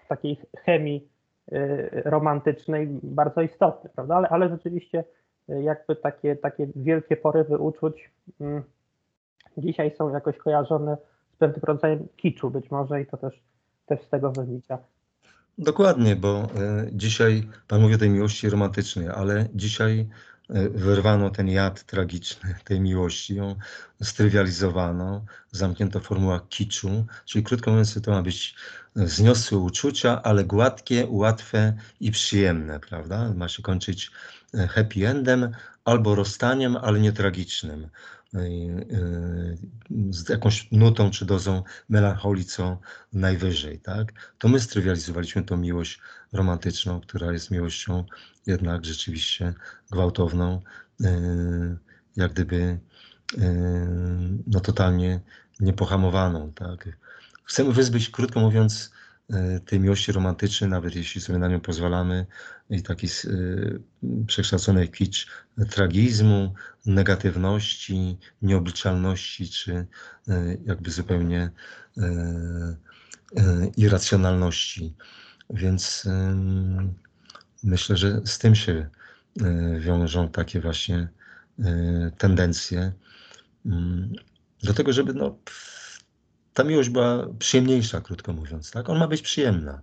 takiej chemii y, romantycznej bardzo istotny, prawda, ale, ale rzeczywiście y, jakby takie, takie wielkie porywy uczuć y, dzisiaj są jakoś kojarzone pewnym rodzajem kiczu być może i to też, też z tego wynika. Dokładnie, bo e, dzisiaj Pan mówi o tej miłości romantycznej, ale dzisiaj e, wyrwano ten jad tragiczny tej miłości, ją strywializowano, zamknięto formuła kiczu, czyli krótko mówiąc, to ma być zniosłe uczucia, ale gładkie, łatwe i przyjemne, prawda? Ma się kończyć e, happy endem albo rozstaniem, ale nie tragicznym. Y, z jakąś nutą czy dozą melancholii co najwyżej, tak? To my strywializowaliśmy tą miłość romantyczną, która jest miłością jednak rzeczywiście gwałtowną, y, jak gdyby no totalnie niepohamowaną, tak? Chcemy wyzbyć, krótko mówiąc, E, tej miłości romantycznej, nawet jeśli sobie na nią pozwalamy, i taki e, przekształcony kicz tragizmu, negatywności, nieobliczalności, czy e, jakby zupełnie irracjonalności. Więc myślę, że z tym się wiążą takie właśnie tendencje do tego, żeby no, ta miłość była przyjemniejsza, krótko mówiąc. Tak? On ma być przyjemna.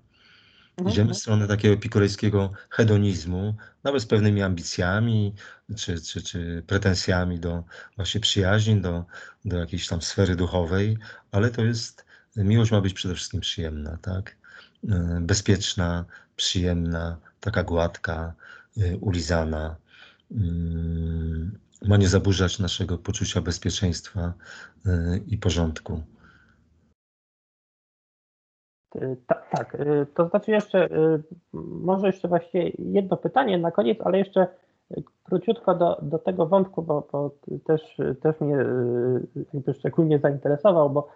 Mhm. Idziemy w stronę takiego epikurejskiego hedonizmu, nawet z pewnymi ambicjami czy, czy, czy pretensjami do właśnie przyjaźni, do, do jakiejś tam sfery duchowej, ale to jest, miłość ma być przede wszystkim przyjemna, tak? E, bezpieczna, przyjemna, taka gładka, e, ulizana. Mm, ma nie zaburzać naszego poczucia bezpieczeństwa e, i porządku. Y, tak, y, to znaczy jeszcze, y, może jeszcze właściwie jedno pytanie na koniec, ale jeszcze króciutko do, do tego wątku, bo, bo też, też mnie jakby szczególnie zainteresował, bo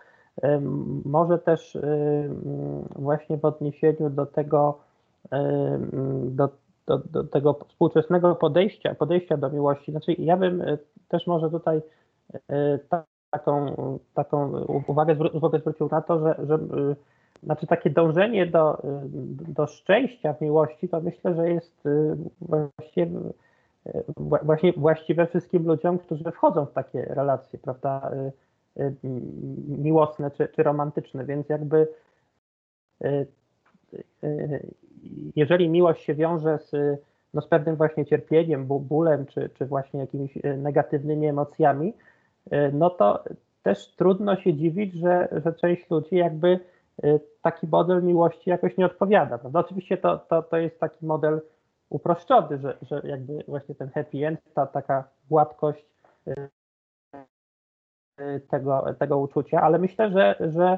może też właśnie w odniesieniu do tego, do, do, do tego współczesnego podejścia, podejścia do miłości, znaczy ja bym też może tutaj taką, taką uwagę, uwagę zwrócił na to, że, że znaczy takie dążenie do, do szczęścia w miłości, to myślę, że jest y, właściwie, y, właśnie właściwe wszystkim ludziom, którzy wchodzą w takie relacje, prawda, y, miłosne czy, czy romantyczne, więc jakby jeżeli miłość się wiąże z, no z pewnym właśnie cierpieniem, bólem, czy, czy właśnie jakimiś negatywnymi emocjami, no to też trudno się dziwić, że, że część ludzi jakby taki model miłości jakoś nie odpowiada. Prawda? Oczywiście to, to, to jest taki model uproszczony, że, że jakby właśnie ten happy end, ta taka gładkość y, y, tego, tego uczucia, ale myślę, że, że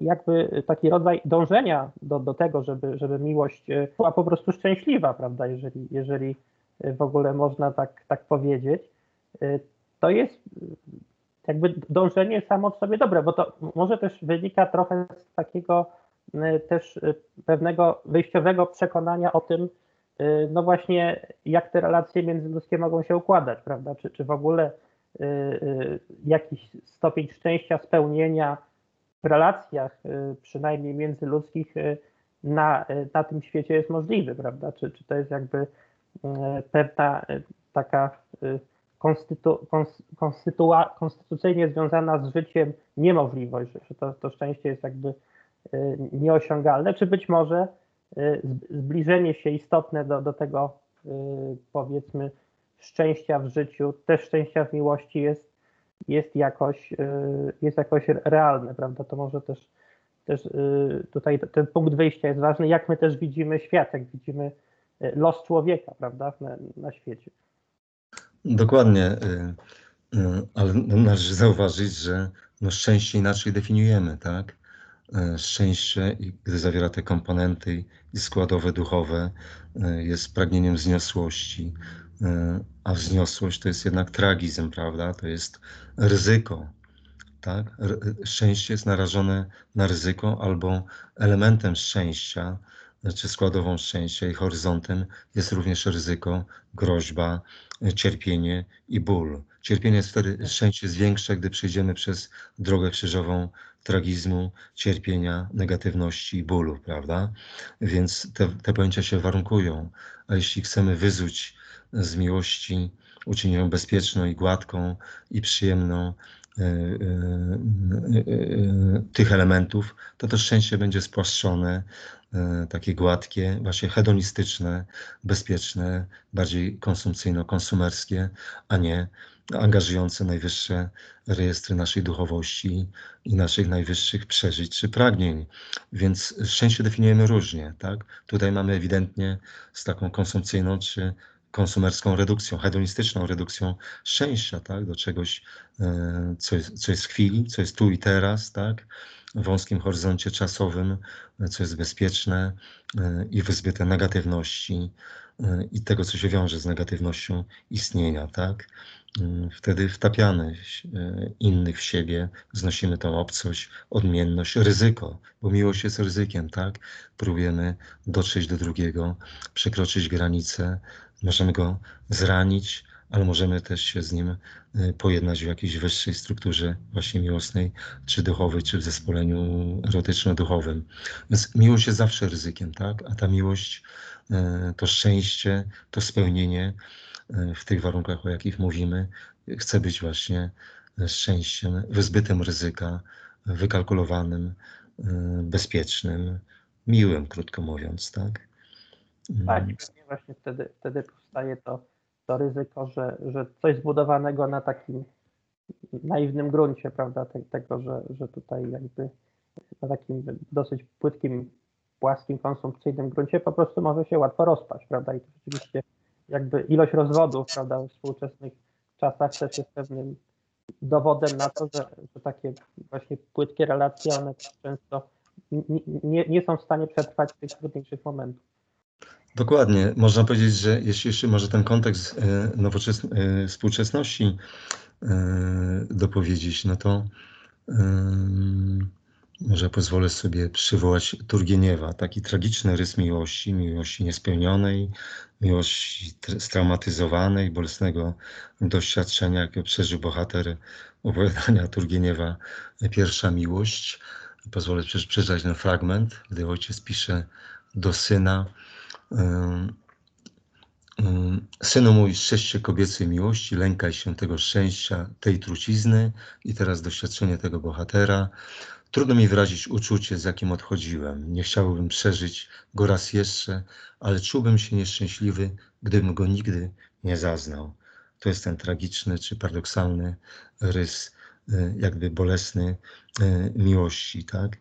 jakby taki rodzaj dążenia do, do tego, żeby, żeby miłość była po prostu szczęśliwa, prawda, jeżeli, jeżeli w ogóle można tak, tak powiedzieć, to jest jakby dążenie samo w sobie dobre, bo to może też wynika trochę z takiego y, też y, pewnego wyjściowego przekonania o tym, y, no właśnie jak te relacje międzyludzkie mogą się układać, prawda? Czy, czy w ogóle jakiś stopień szczęścia, spełnienia w relacjach, przynajmniej międzyludzkich, na, na tym świecie jest możliwy, prawda? Czy, czy to jest jakby pewna taka konstytu, konstytua, konstytucyjnie związana z życiem niemożliwość, że to, to szczęście jest jakby y, nieosiągalne, czy być może y, zbliżenie się istotne do, do tego y, powiedzmy szczęścia w życiu, też szczęścia w miłości jest, jest, jakoś, jest jakoś realne, prawda? To może też, też tutaj ten punkt wyjścia jest ważny, jak my też widzimy świat, jak widzimy los człowieka, prawda, na, na świecie. Dokładnie, y, y, ale należy zauważyć, że no szczęście inaczej definiujemy, tak? E, szczęście, gdy zawiera te komponenty i składowe duchowe, jest pragnieniem wzniosłości, a wzniosłość to jest jednak tragizm, prawda? To jest ryzyko, tak? Szczęście jest narażone na ryzyko albo elementem szczęścia, czy składową szczęścia i horyzontem jest również ryzyko, groźba, cierpienie i ból. Cierpienie jest wtedy, szczęście jest większe, gdy przejdziemy przez drogę krzyżową tragizmu, cierpienia, negatywności i bólu, prawda? Więc te, te pojęcia się warunkują. A jeśli chcemy wyzuć z miłości, uczynić ją bezpieczną i gładką i przyjemną, e, e, e, tych elementów, to to szczęście będzie spłaszczone, takie gładkie, właśnie hedonistyczne, bezpieczne, bardziej konsumpcyjno-konsumerskie, a nie angażujące najwyższe rejestry naszej duchowości i naszych najwyższych przeżyć czy pragnień. Więc szczęście definiujemy różnie. Tak? Tutaj mamy ewidentnie z taką konsumpcyjną czy konsumerską redukcją, hedonistyczną redukcją szczęścia, tak? do czegoś, e, co jest, co jest w chwili, co jest tu i teraz, tak? Wąskim horyzoncie czasowym, co jest bezpieczne e, i wyzbyte negatywności e, i tego, co się wiąże z negatywnością istnienia. Tak? Mm, wtedy wtapiamy e, innych w siebie, znosimy tą obcość, odmienność, ryzyko, bo miłość jest ryzykiem, tak? Próbujemy dotrzeć do drugiego, przekroczyć granicę, możemy go zranić, ale możemy też się z nim e, pojednać w jakiejś wyższej strukturze właśnie miłosnej, czy duchowej, czy w zespoleniu erotyczno-duchowym. Więc miłość jest zawsze ryzykiem, tak? A ta miłość e, to szczęście, to spełnienie, w tych warunkach, o jakich mówimy, chce być właśnie szczęściem wyzbytym ryzyka, wykalkulowanym, y, bezpiecznym, miłym, krótko mówiąc, tak? Tak, i pewnie właśnie wtedy, wtedy powstaje to, to ryzyko, że, że coś zbudowanego na takim naiwnym gruncie, prawda, tego, że, że tutaj jakby na takim dosyć płytkim, płaskim, konsumpcyjnym gruncie po prostu może się łatwo rozpaść, prawda, i to rzeczywiście jakby ilość rozwodów prawda, w współczesnych czasach też jest pewnym dowodem na to, że, że takie właśnie płytkie relacje, one często nie, nie są w stanie przetrwać tych trudniejszych momentów. Dokładnie. Można powiedzieć, że jeśli jeszcze może ten kontekst e, nowoczesnej, e, współczesności e, dopowiedzieć, no to może pozwolę sobie przywołać Turgieniewa, taki tragiczny rys miłości, miłości niespełnionej, miłości straumatyzowanej, bolesnego doświadczenia, jakie przeżył bohater opowiadania Turgieniewa Pierwsza miłość. Pozwolę przeczytać ten fragment, gdy ojciec pisze do syna Synu mój, szczęście kobiecej miłości, lękaj się tego szczęścia, tej trucizny i teraz doświadczenie tego bohatera. Trudno mi wyrazić uczucie, z jakim odchodziłem. Nie chciałbym przeżyć go raz jeszcze, ale czułbym się nieszczęśliwy, gdybym go nigdy nie zaznał. To jest ten tragiczny czy paradoksalny rys, e, jakby bolesny e, miłości, tak?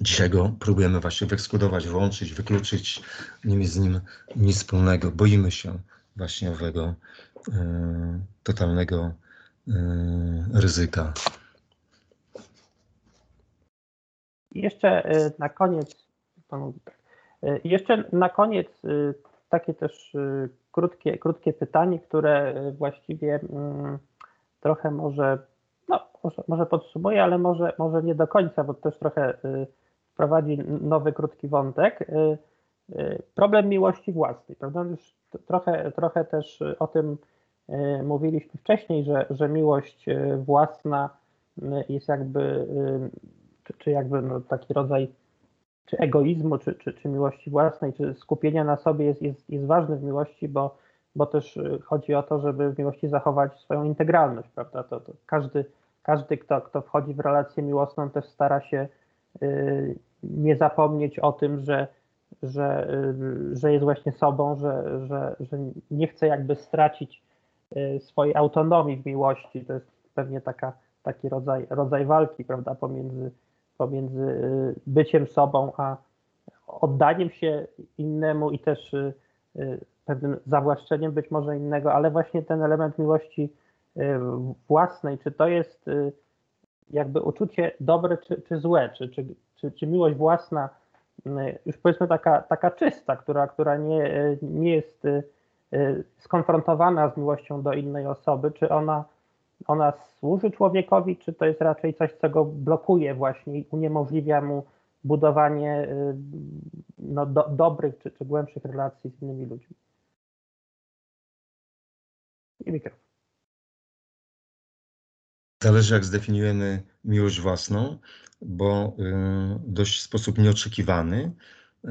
Dzisiaj go próbujemy właśnie wyekskludować, włączyć, wykluczyć, nie mieć z nim nic wspólnego. Boimy się właśnie owego e, totalnego ryzyka. I jeszcze y, na koniec, y, jeszcze na koniec y, takie też krótkie, krótkie pytanie, które właściwie mm, trochę może, no, może, może podsumuje, ale może, może nie do końca, bo też trochę wprowadzi nowy, krótki wątek. Problem miłości własnej, prawda? Już trochę, trochę też o tym mówiliśmy wcześniej, że, że miłość własna jest jakby czy, czy jakby no, taki rodzaj czy egoizmu, czy, czy, czy miłości własnej, czy skupienia na sobie jest, jest, jest ważny w miłości, bo, bo też y, chodzi o to, żeby w miłości zachować swoją integralność, prawda? To, to każdy, każdy kto, kto wchodzi w relację miłosną, też stara się y, nie zapomnieć o tym, że, że, y, że jest właśnie sobą, że, że, że nie chce jakby stracić y, swojej autonomii w miłości. To jest pewnie taka, taki rodzaj, rodzaj walki, prawda, pomiędzy pomiędzy y, byciem sobą a oddaniem się innemu i też pewnym zawłaszczeniem być może innego, ale właśnie ten element miłości własnej, czy to jest jakby uczucie dobre czy, czy złe, czy, czy, czy, czy miłość własna, już powiedzmy taka, taka czysta, która, która nie, nie jest skonfrontowana z miłością do innej osoby, czy ona, ona służy człowiekowi, czy to jest raczej coś, co go blokuje właśnie i uniemożliwia mu budowanie no, do, dobrych czy, czy głębszych relacji z innymi ludźmi. I mikrofon. Zależy, jak zdefiniujemy miłość własną, bo y, dość w sposób nieoczekiwany y,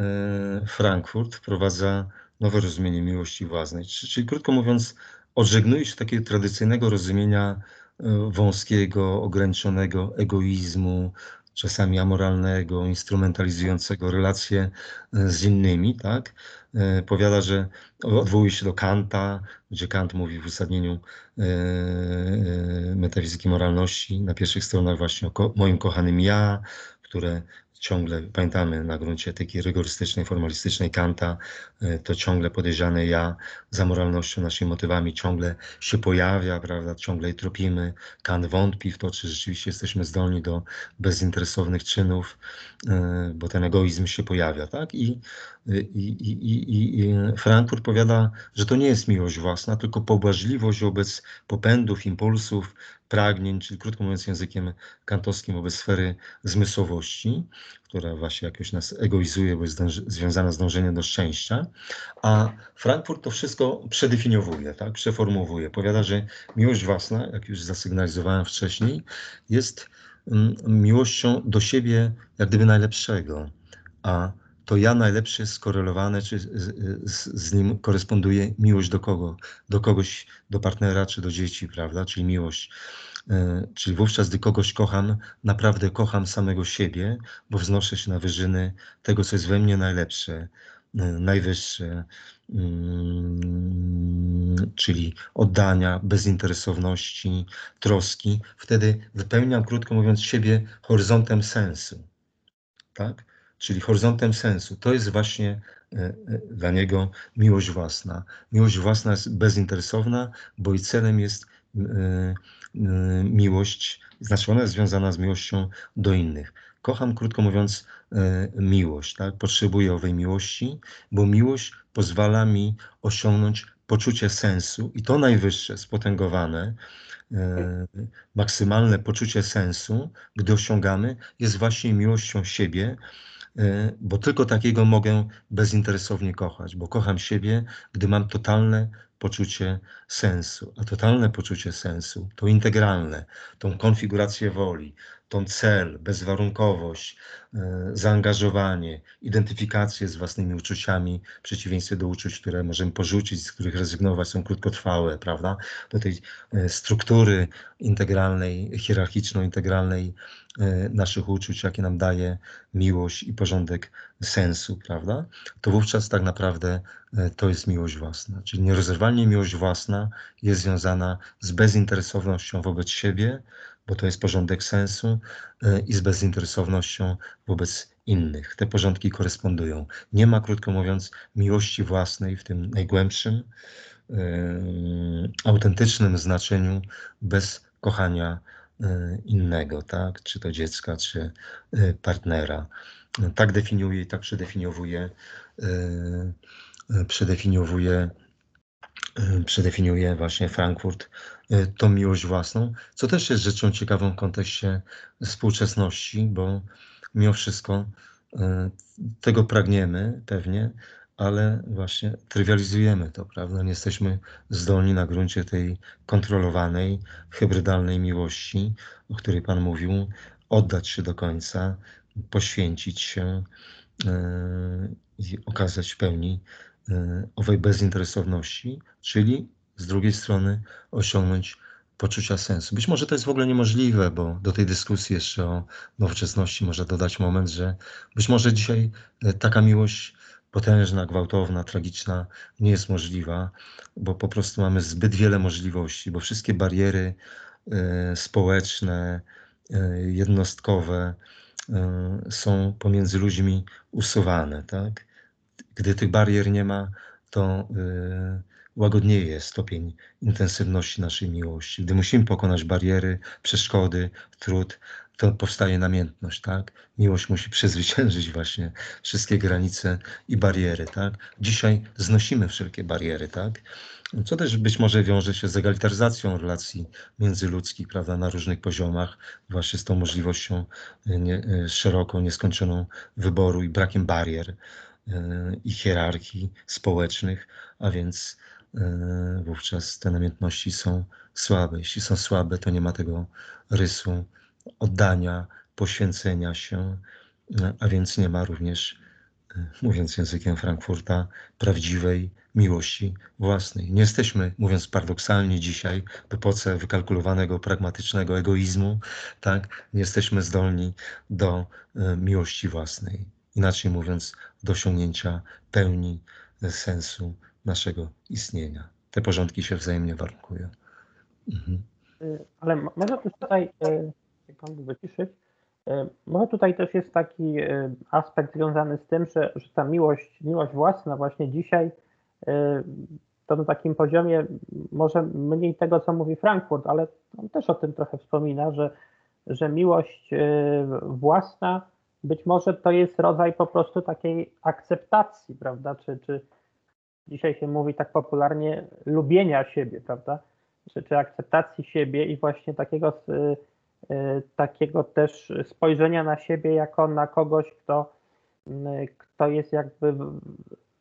Frankfurt wprowadza nowe rozumienie miłości własnej. Czyli, krótko mówiąc, odżegnuje się takiego tradycyjnego rozumienia y, wąskiego, ograniczonego egoizmu, czasami amoralnego, instrumentalizującego relacje e, z innymi, tak? E, powiada, że odwołuje się do Kanta, gdzie Kant mówi w uzasadnieniu e, metafizyki moralności na pierwszych stronach właśnie o moim kochanym ja, które ciągle, pamiętamy na gruncie etyki rygorystycznej, formalistycznej Kanta, e, to ciągle podejrzane ja za moralnością, naszymi motywami ciągle się pojawia, prawda, ciągle je tropimy. Kant wątpi w to, czy rzeczywiście jesteśmy zdolni do bezinteresownych czynów, e, bo ten egoizm się pojawia, tak? I, i, i, i Frankfurt powiada, że to nie jest miłość własna, tylko pobłażliwość wobec popędów, impulsów, pragnień, czyli krótko mówiąc językiem kantowskim wobec sfery zmysłowości, która właśnie jakoś nas egoizuje, bo jest związana z dążeniem do szczęścia, a Frankfurt to wszystko przedefiniowuje, tak, przeformułowuje. Powiada, że miłość własna, jak już zasygnalizowałem wcześniej, jest mm, miłością do siebie jak gdyby najlepszego, a to ja najlepsze skorelowane, czy z, z, z, nim koresponduje miłość do kogo? Do kogoś, do partnera, czy do dzieci, prawda? Czyli miłość. E, czyli wówczas, gdy kogoś kocham, naprawdę kocham samego siebie, bo wznoszę się na wyżyny tego, co jest we mnie najlepsze, e, najwyższe, mm, czyli oddania, bezinteresowności, troski. Wtedy wypełniam, krótko mówiąc, siebie horyzontem sensu. Tak? Czyli horyzontem sensu. To jest właśnie e, e, dla niego miłość własna. Miłość własna jest bezinteresowna, bo i celem jest e, miłość, znaczy ona jest związana z miłością do innych. Kocham, krótko mówiąc, miłość. Tak? Potrzebuję owej miłości, bo miłość pozwala mi osiągnąć poczucie sensu i to najwyższe, spotęgowane, maksymalne poczucie sensu, gdy osiągamy, jest właśnie miłością siebie, bo tylko takiego mogę bezinteresownie kochać, bo kocham siebie, gdy mam totalne poczucie sensu. A totalne poczucie sensu to integralne, tą konfigurację woli, tą cel, bezwarunkowość, e, zaangażowanie, identyfikację z własnymi uczuciami, w przeciwieństwie do uczuć, które możemy porzucić, z których rezygnować, są krótkotrwałe, prawda? Do tej e, struktury integralnej, hierarchiczno-integralnej naszych uczuć, jakie nam daje miłość i porządek sensu, prawda? To wówczas tak naprawdę to jest miłość własna. Czyli nierozerwalnie miłość własna jest związana z bezinteresownością wobec siebie, bo to jest porządek sensu e, i z bezinteresownością wobec innych. Te porządki korespondują. Nie ma, krótko mówiąc, miłości własnej w tym najgłębszym, e, autentycznym znaczeniu bez kochania e, innego, tak? czy to dziecka, czy partnera. Tak definiuje i tak przedefiniowuje, przedefiniowuje Y, przedefiniuje właśnie Frankfurt tą miłość własną, co też jest rzeczą ciekawą w kontekście współczesności, bo mimo wszystko tego pragniemy pewnie, ale właśnie trywializujemy to, prawda? Nie jesteśmy zdolni na gruncie tej kontrolowanej, hybrydalnej miłości, o której Pan mówił, oddać się do końca, poświęcić się i okazać w pełni E, owej bezinteresowności, czyli z drugiej strony osiągnąć poczucia sensu. Być może to jest w ogóle niemożliwe, bo do tej dyskusji jeszcze o nowoczesności można dodać moment, że być może dzisiaj e, taka miłość potężna, gwałtowna, tragiczna nie jest możliwa, bo po prostu mamy zbyt wiele możliwości, bo wszystkie bariery e, społeczne, jednostkowe są pomiędzy ludźmi usuwane, tak? Gdy tych barier nie ma, to łagodnieje stopień intensywności naszej miłości. Gdy musimy pokonać bariery, przeszkody, trud, to powstaje namiętność, tak? Miłość musi przezwyciężyć właśnie wszystkie granice i bariery, tak? Dzisiaj znosimy wszelkie bariery, tak? Co też być może wiąże się z egalitaryzacją relacji międzyludzkich, prawda, na różnych poziomach, właśnie z tą możliwością e, nie, e, szeroką, nieskończoną wyboru i brakiem barier e, i hierarchii społecznych, a więc wówczas te namiętności są słabe. Jeśli są słabe, to nie ma tego rysu oddania, poświęcenia się, a więc nie ma również, mówiąc językiem Frankfurta, prawdziwej miłości własnej. Nie jesteśmy, mówiąc paradoksalnie dzisiaj, w epoce wykalkulowanego, pragmatycznego egoizmu, tak? Nie jesteśmy zdolni do e, miłości własnej. Inaczej mówiąc, do osiągnięcia pełni e, sensu naszego istnienia. Te porządki się wzajemnie warunkują. Mhm. E, ale może też tutaj, jak pan wyciszyć, może tutaj też jest taki aspekt związany z tym, że, że ta miłość, miłość własna właśnie dzisiaj to na takim poziomie może mniej tego, co mówi Frankfurt, ale on też o tym trochę wspomina, że, że miłość e, własna być może to jest rodzaj po prostu takiej akceptacji, prawda? Czy, czy dzisiaj się mówi tak popularnie lubienia siebie, prawda? Czy, czy akceptacji siebie i właśnie takiego, e, takiego też spojrzenia na siebie jako na kogoś, kto, kto jest jakby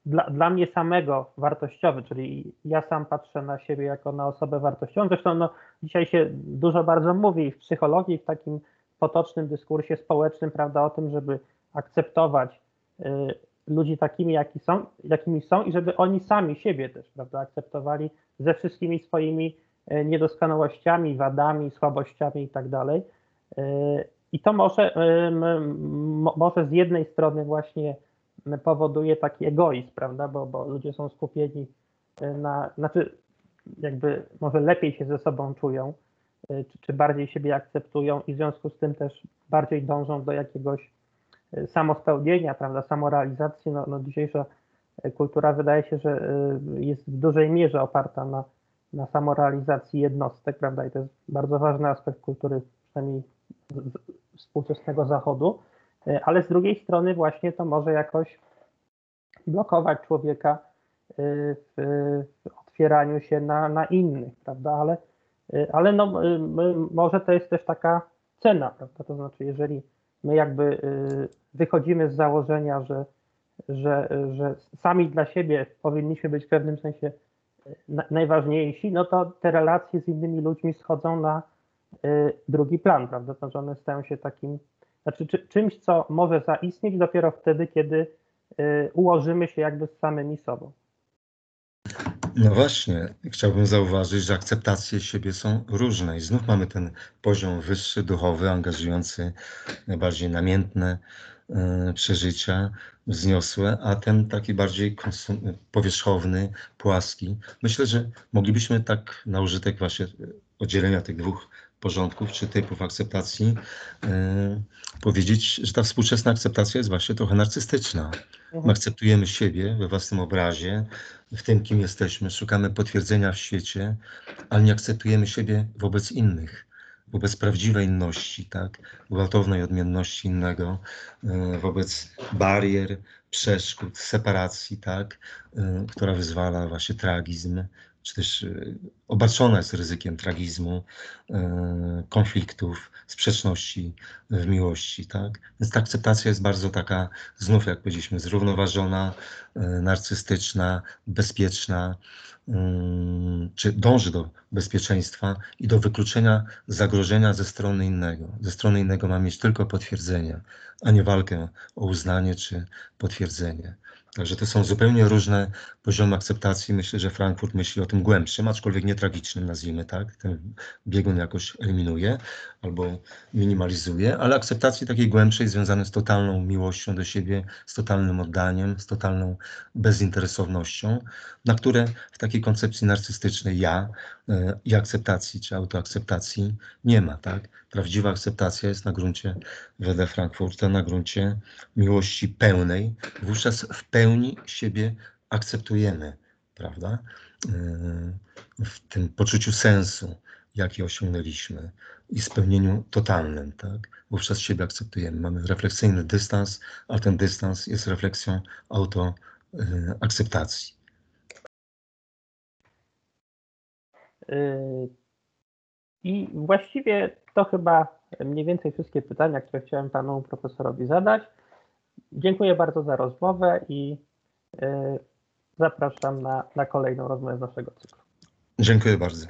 dla, dla mnie samego wartościowy, czyli ja sam patrzę na siebie jako na osobę wartościową. Zresztą no, dzisiaj się dużo bardzo mówi w psychologii, w takim potocznym dyskursie społecznym, prawda, o tym, żeby akceptować y, ludzi takimi, jaki są, jakimi są i żeby oni sami siebie też, prawda, akceptowali ze wszystkimi swoimi y, niedoskonałościami, wadami, słabościami i tak. Y, I to może, y, może z jednej strony właśnie powoduje taki egoizm, prawda, bo, bo ludzie są skupieni e, na, znaczy jakby może lepiej się ze sobą czują, e, czy, czy bardziej siebie akceptują i w związku z tym też bardziej dążą do jakiegoś e, samospełnienia, prawda, samorealizacji. No, no dzisiejsza kultura wydaje się, że jest w dużej mierze oparta na, na samorealizacji jednostek, prawda, i to jest bardzo ważny aspekt kultury, przynajmniej współczesnego Zachodu. E, ale z drugiej strony właśnie to może jakoś blokować człowieka e, w otwieraniu się na, na innych, prawda? Ale, e, ale no, może to jest też taka cena, prawda? To znaczy, jeżeli my jakby wychodzimy z założenia, że, że, że sami dla siebie powinniśmy być w pewnym sensie najważniejsi, no to te relacje z innymi ludźmi schodzą na drugi plan, prawda? To znaczy one stają się takim znaczy czy, czymś, co może zaistnieć dopiero wtedy, kiedy y, ułożymy się jakby z samymi sobą. No właśnie, chciałbym zauważyć, że akceptacje siebie są różne i znów mamy ten poziom wyższy, duchowy, angażujący, najbardziej namiętne y, przeżycia, wzniosłe, a ten taki bardziej powierzchowny, płaski. Myślę, że moglibyśmy tak na użytek właśnie oddzielenia tych dwóch porządków czy typów akceptacji e, powiedzieć, że ta współczesna akceptacja jest właśnie trochę narcystyczna. My mhm. akceptujemy siebie we własnym obrazie, w tym, kim jesteśmy, szukamy potwierdzenia w świecie, ale nie akceptujemy siebie wobec innych, wobec prawdziwej inności, tak? gwałtownej odmienności innego, e, wobec barier, przeszkód, separacji, tak? E, która wyzwala właśnie tragizm, czy też e, obarczona jest ryzykiem tragizmu, konfliktów, sprzeczności w miłości, tak? Więc ta akceptacja jest bardzo taka, znów jak powiedzieliśmy, zrównoważona, narcystyczna, bezpieczna, czy dąży do bezpieczeństwa i do wykluczenia zagrożenia ze strony innego. Ze strony innego ma mieć tylko potwierdzenie, a nie walkę o uznanie czy potwierdzenie. Także to są zupełnie różne poziomy akceptacji. Myślę, że Frankfurt myśli o tym głębszym, aczkolwiek nie tragicznym, nazwijmy tak. Ten biegun jakoś eliminuje albo minimalizuje, ale akceptacji takiej głębszej związanej z totalną miłością do siebie, z totalnym oddaniem, z totalną bezinteresownością, na które w takiej koncepcji narcystycznej ja i akceptacji czy autoakceptacji nie ma. Tak? Prawdziwa akceptacja jest na gruncie wedle Frankfurta, na gruncie miłości pełnej. Wówczas w pełni siebie akceptujemy, prawda? w tym poczuciu sensu, jaki osiągnęliśmy i spełnieniu totalnym, tak? Wówczas siebie akceptujemy. Mamy refleksyjny dystans, a ten dystans jest refleksją autoakceptacji. I właściwie to chyba mniej więcej wszystkie pytania, które chciałem panu profesorowi zadać. Dziękuję bardzo za rozmowę i yy, zapraszam na, na kolejną rozmowę z naszego cyklu. Dziękuję bardzo.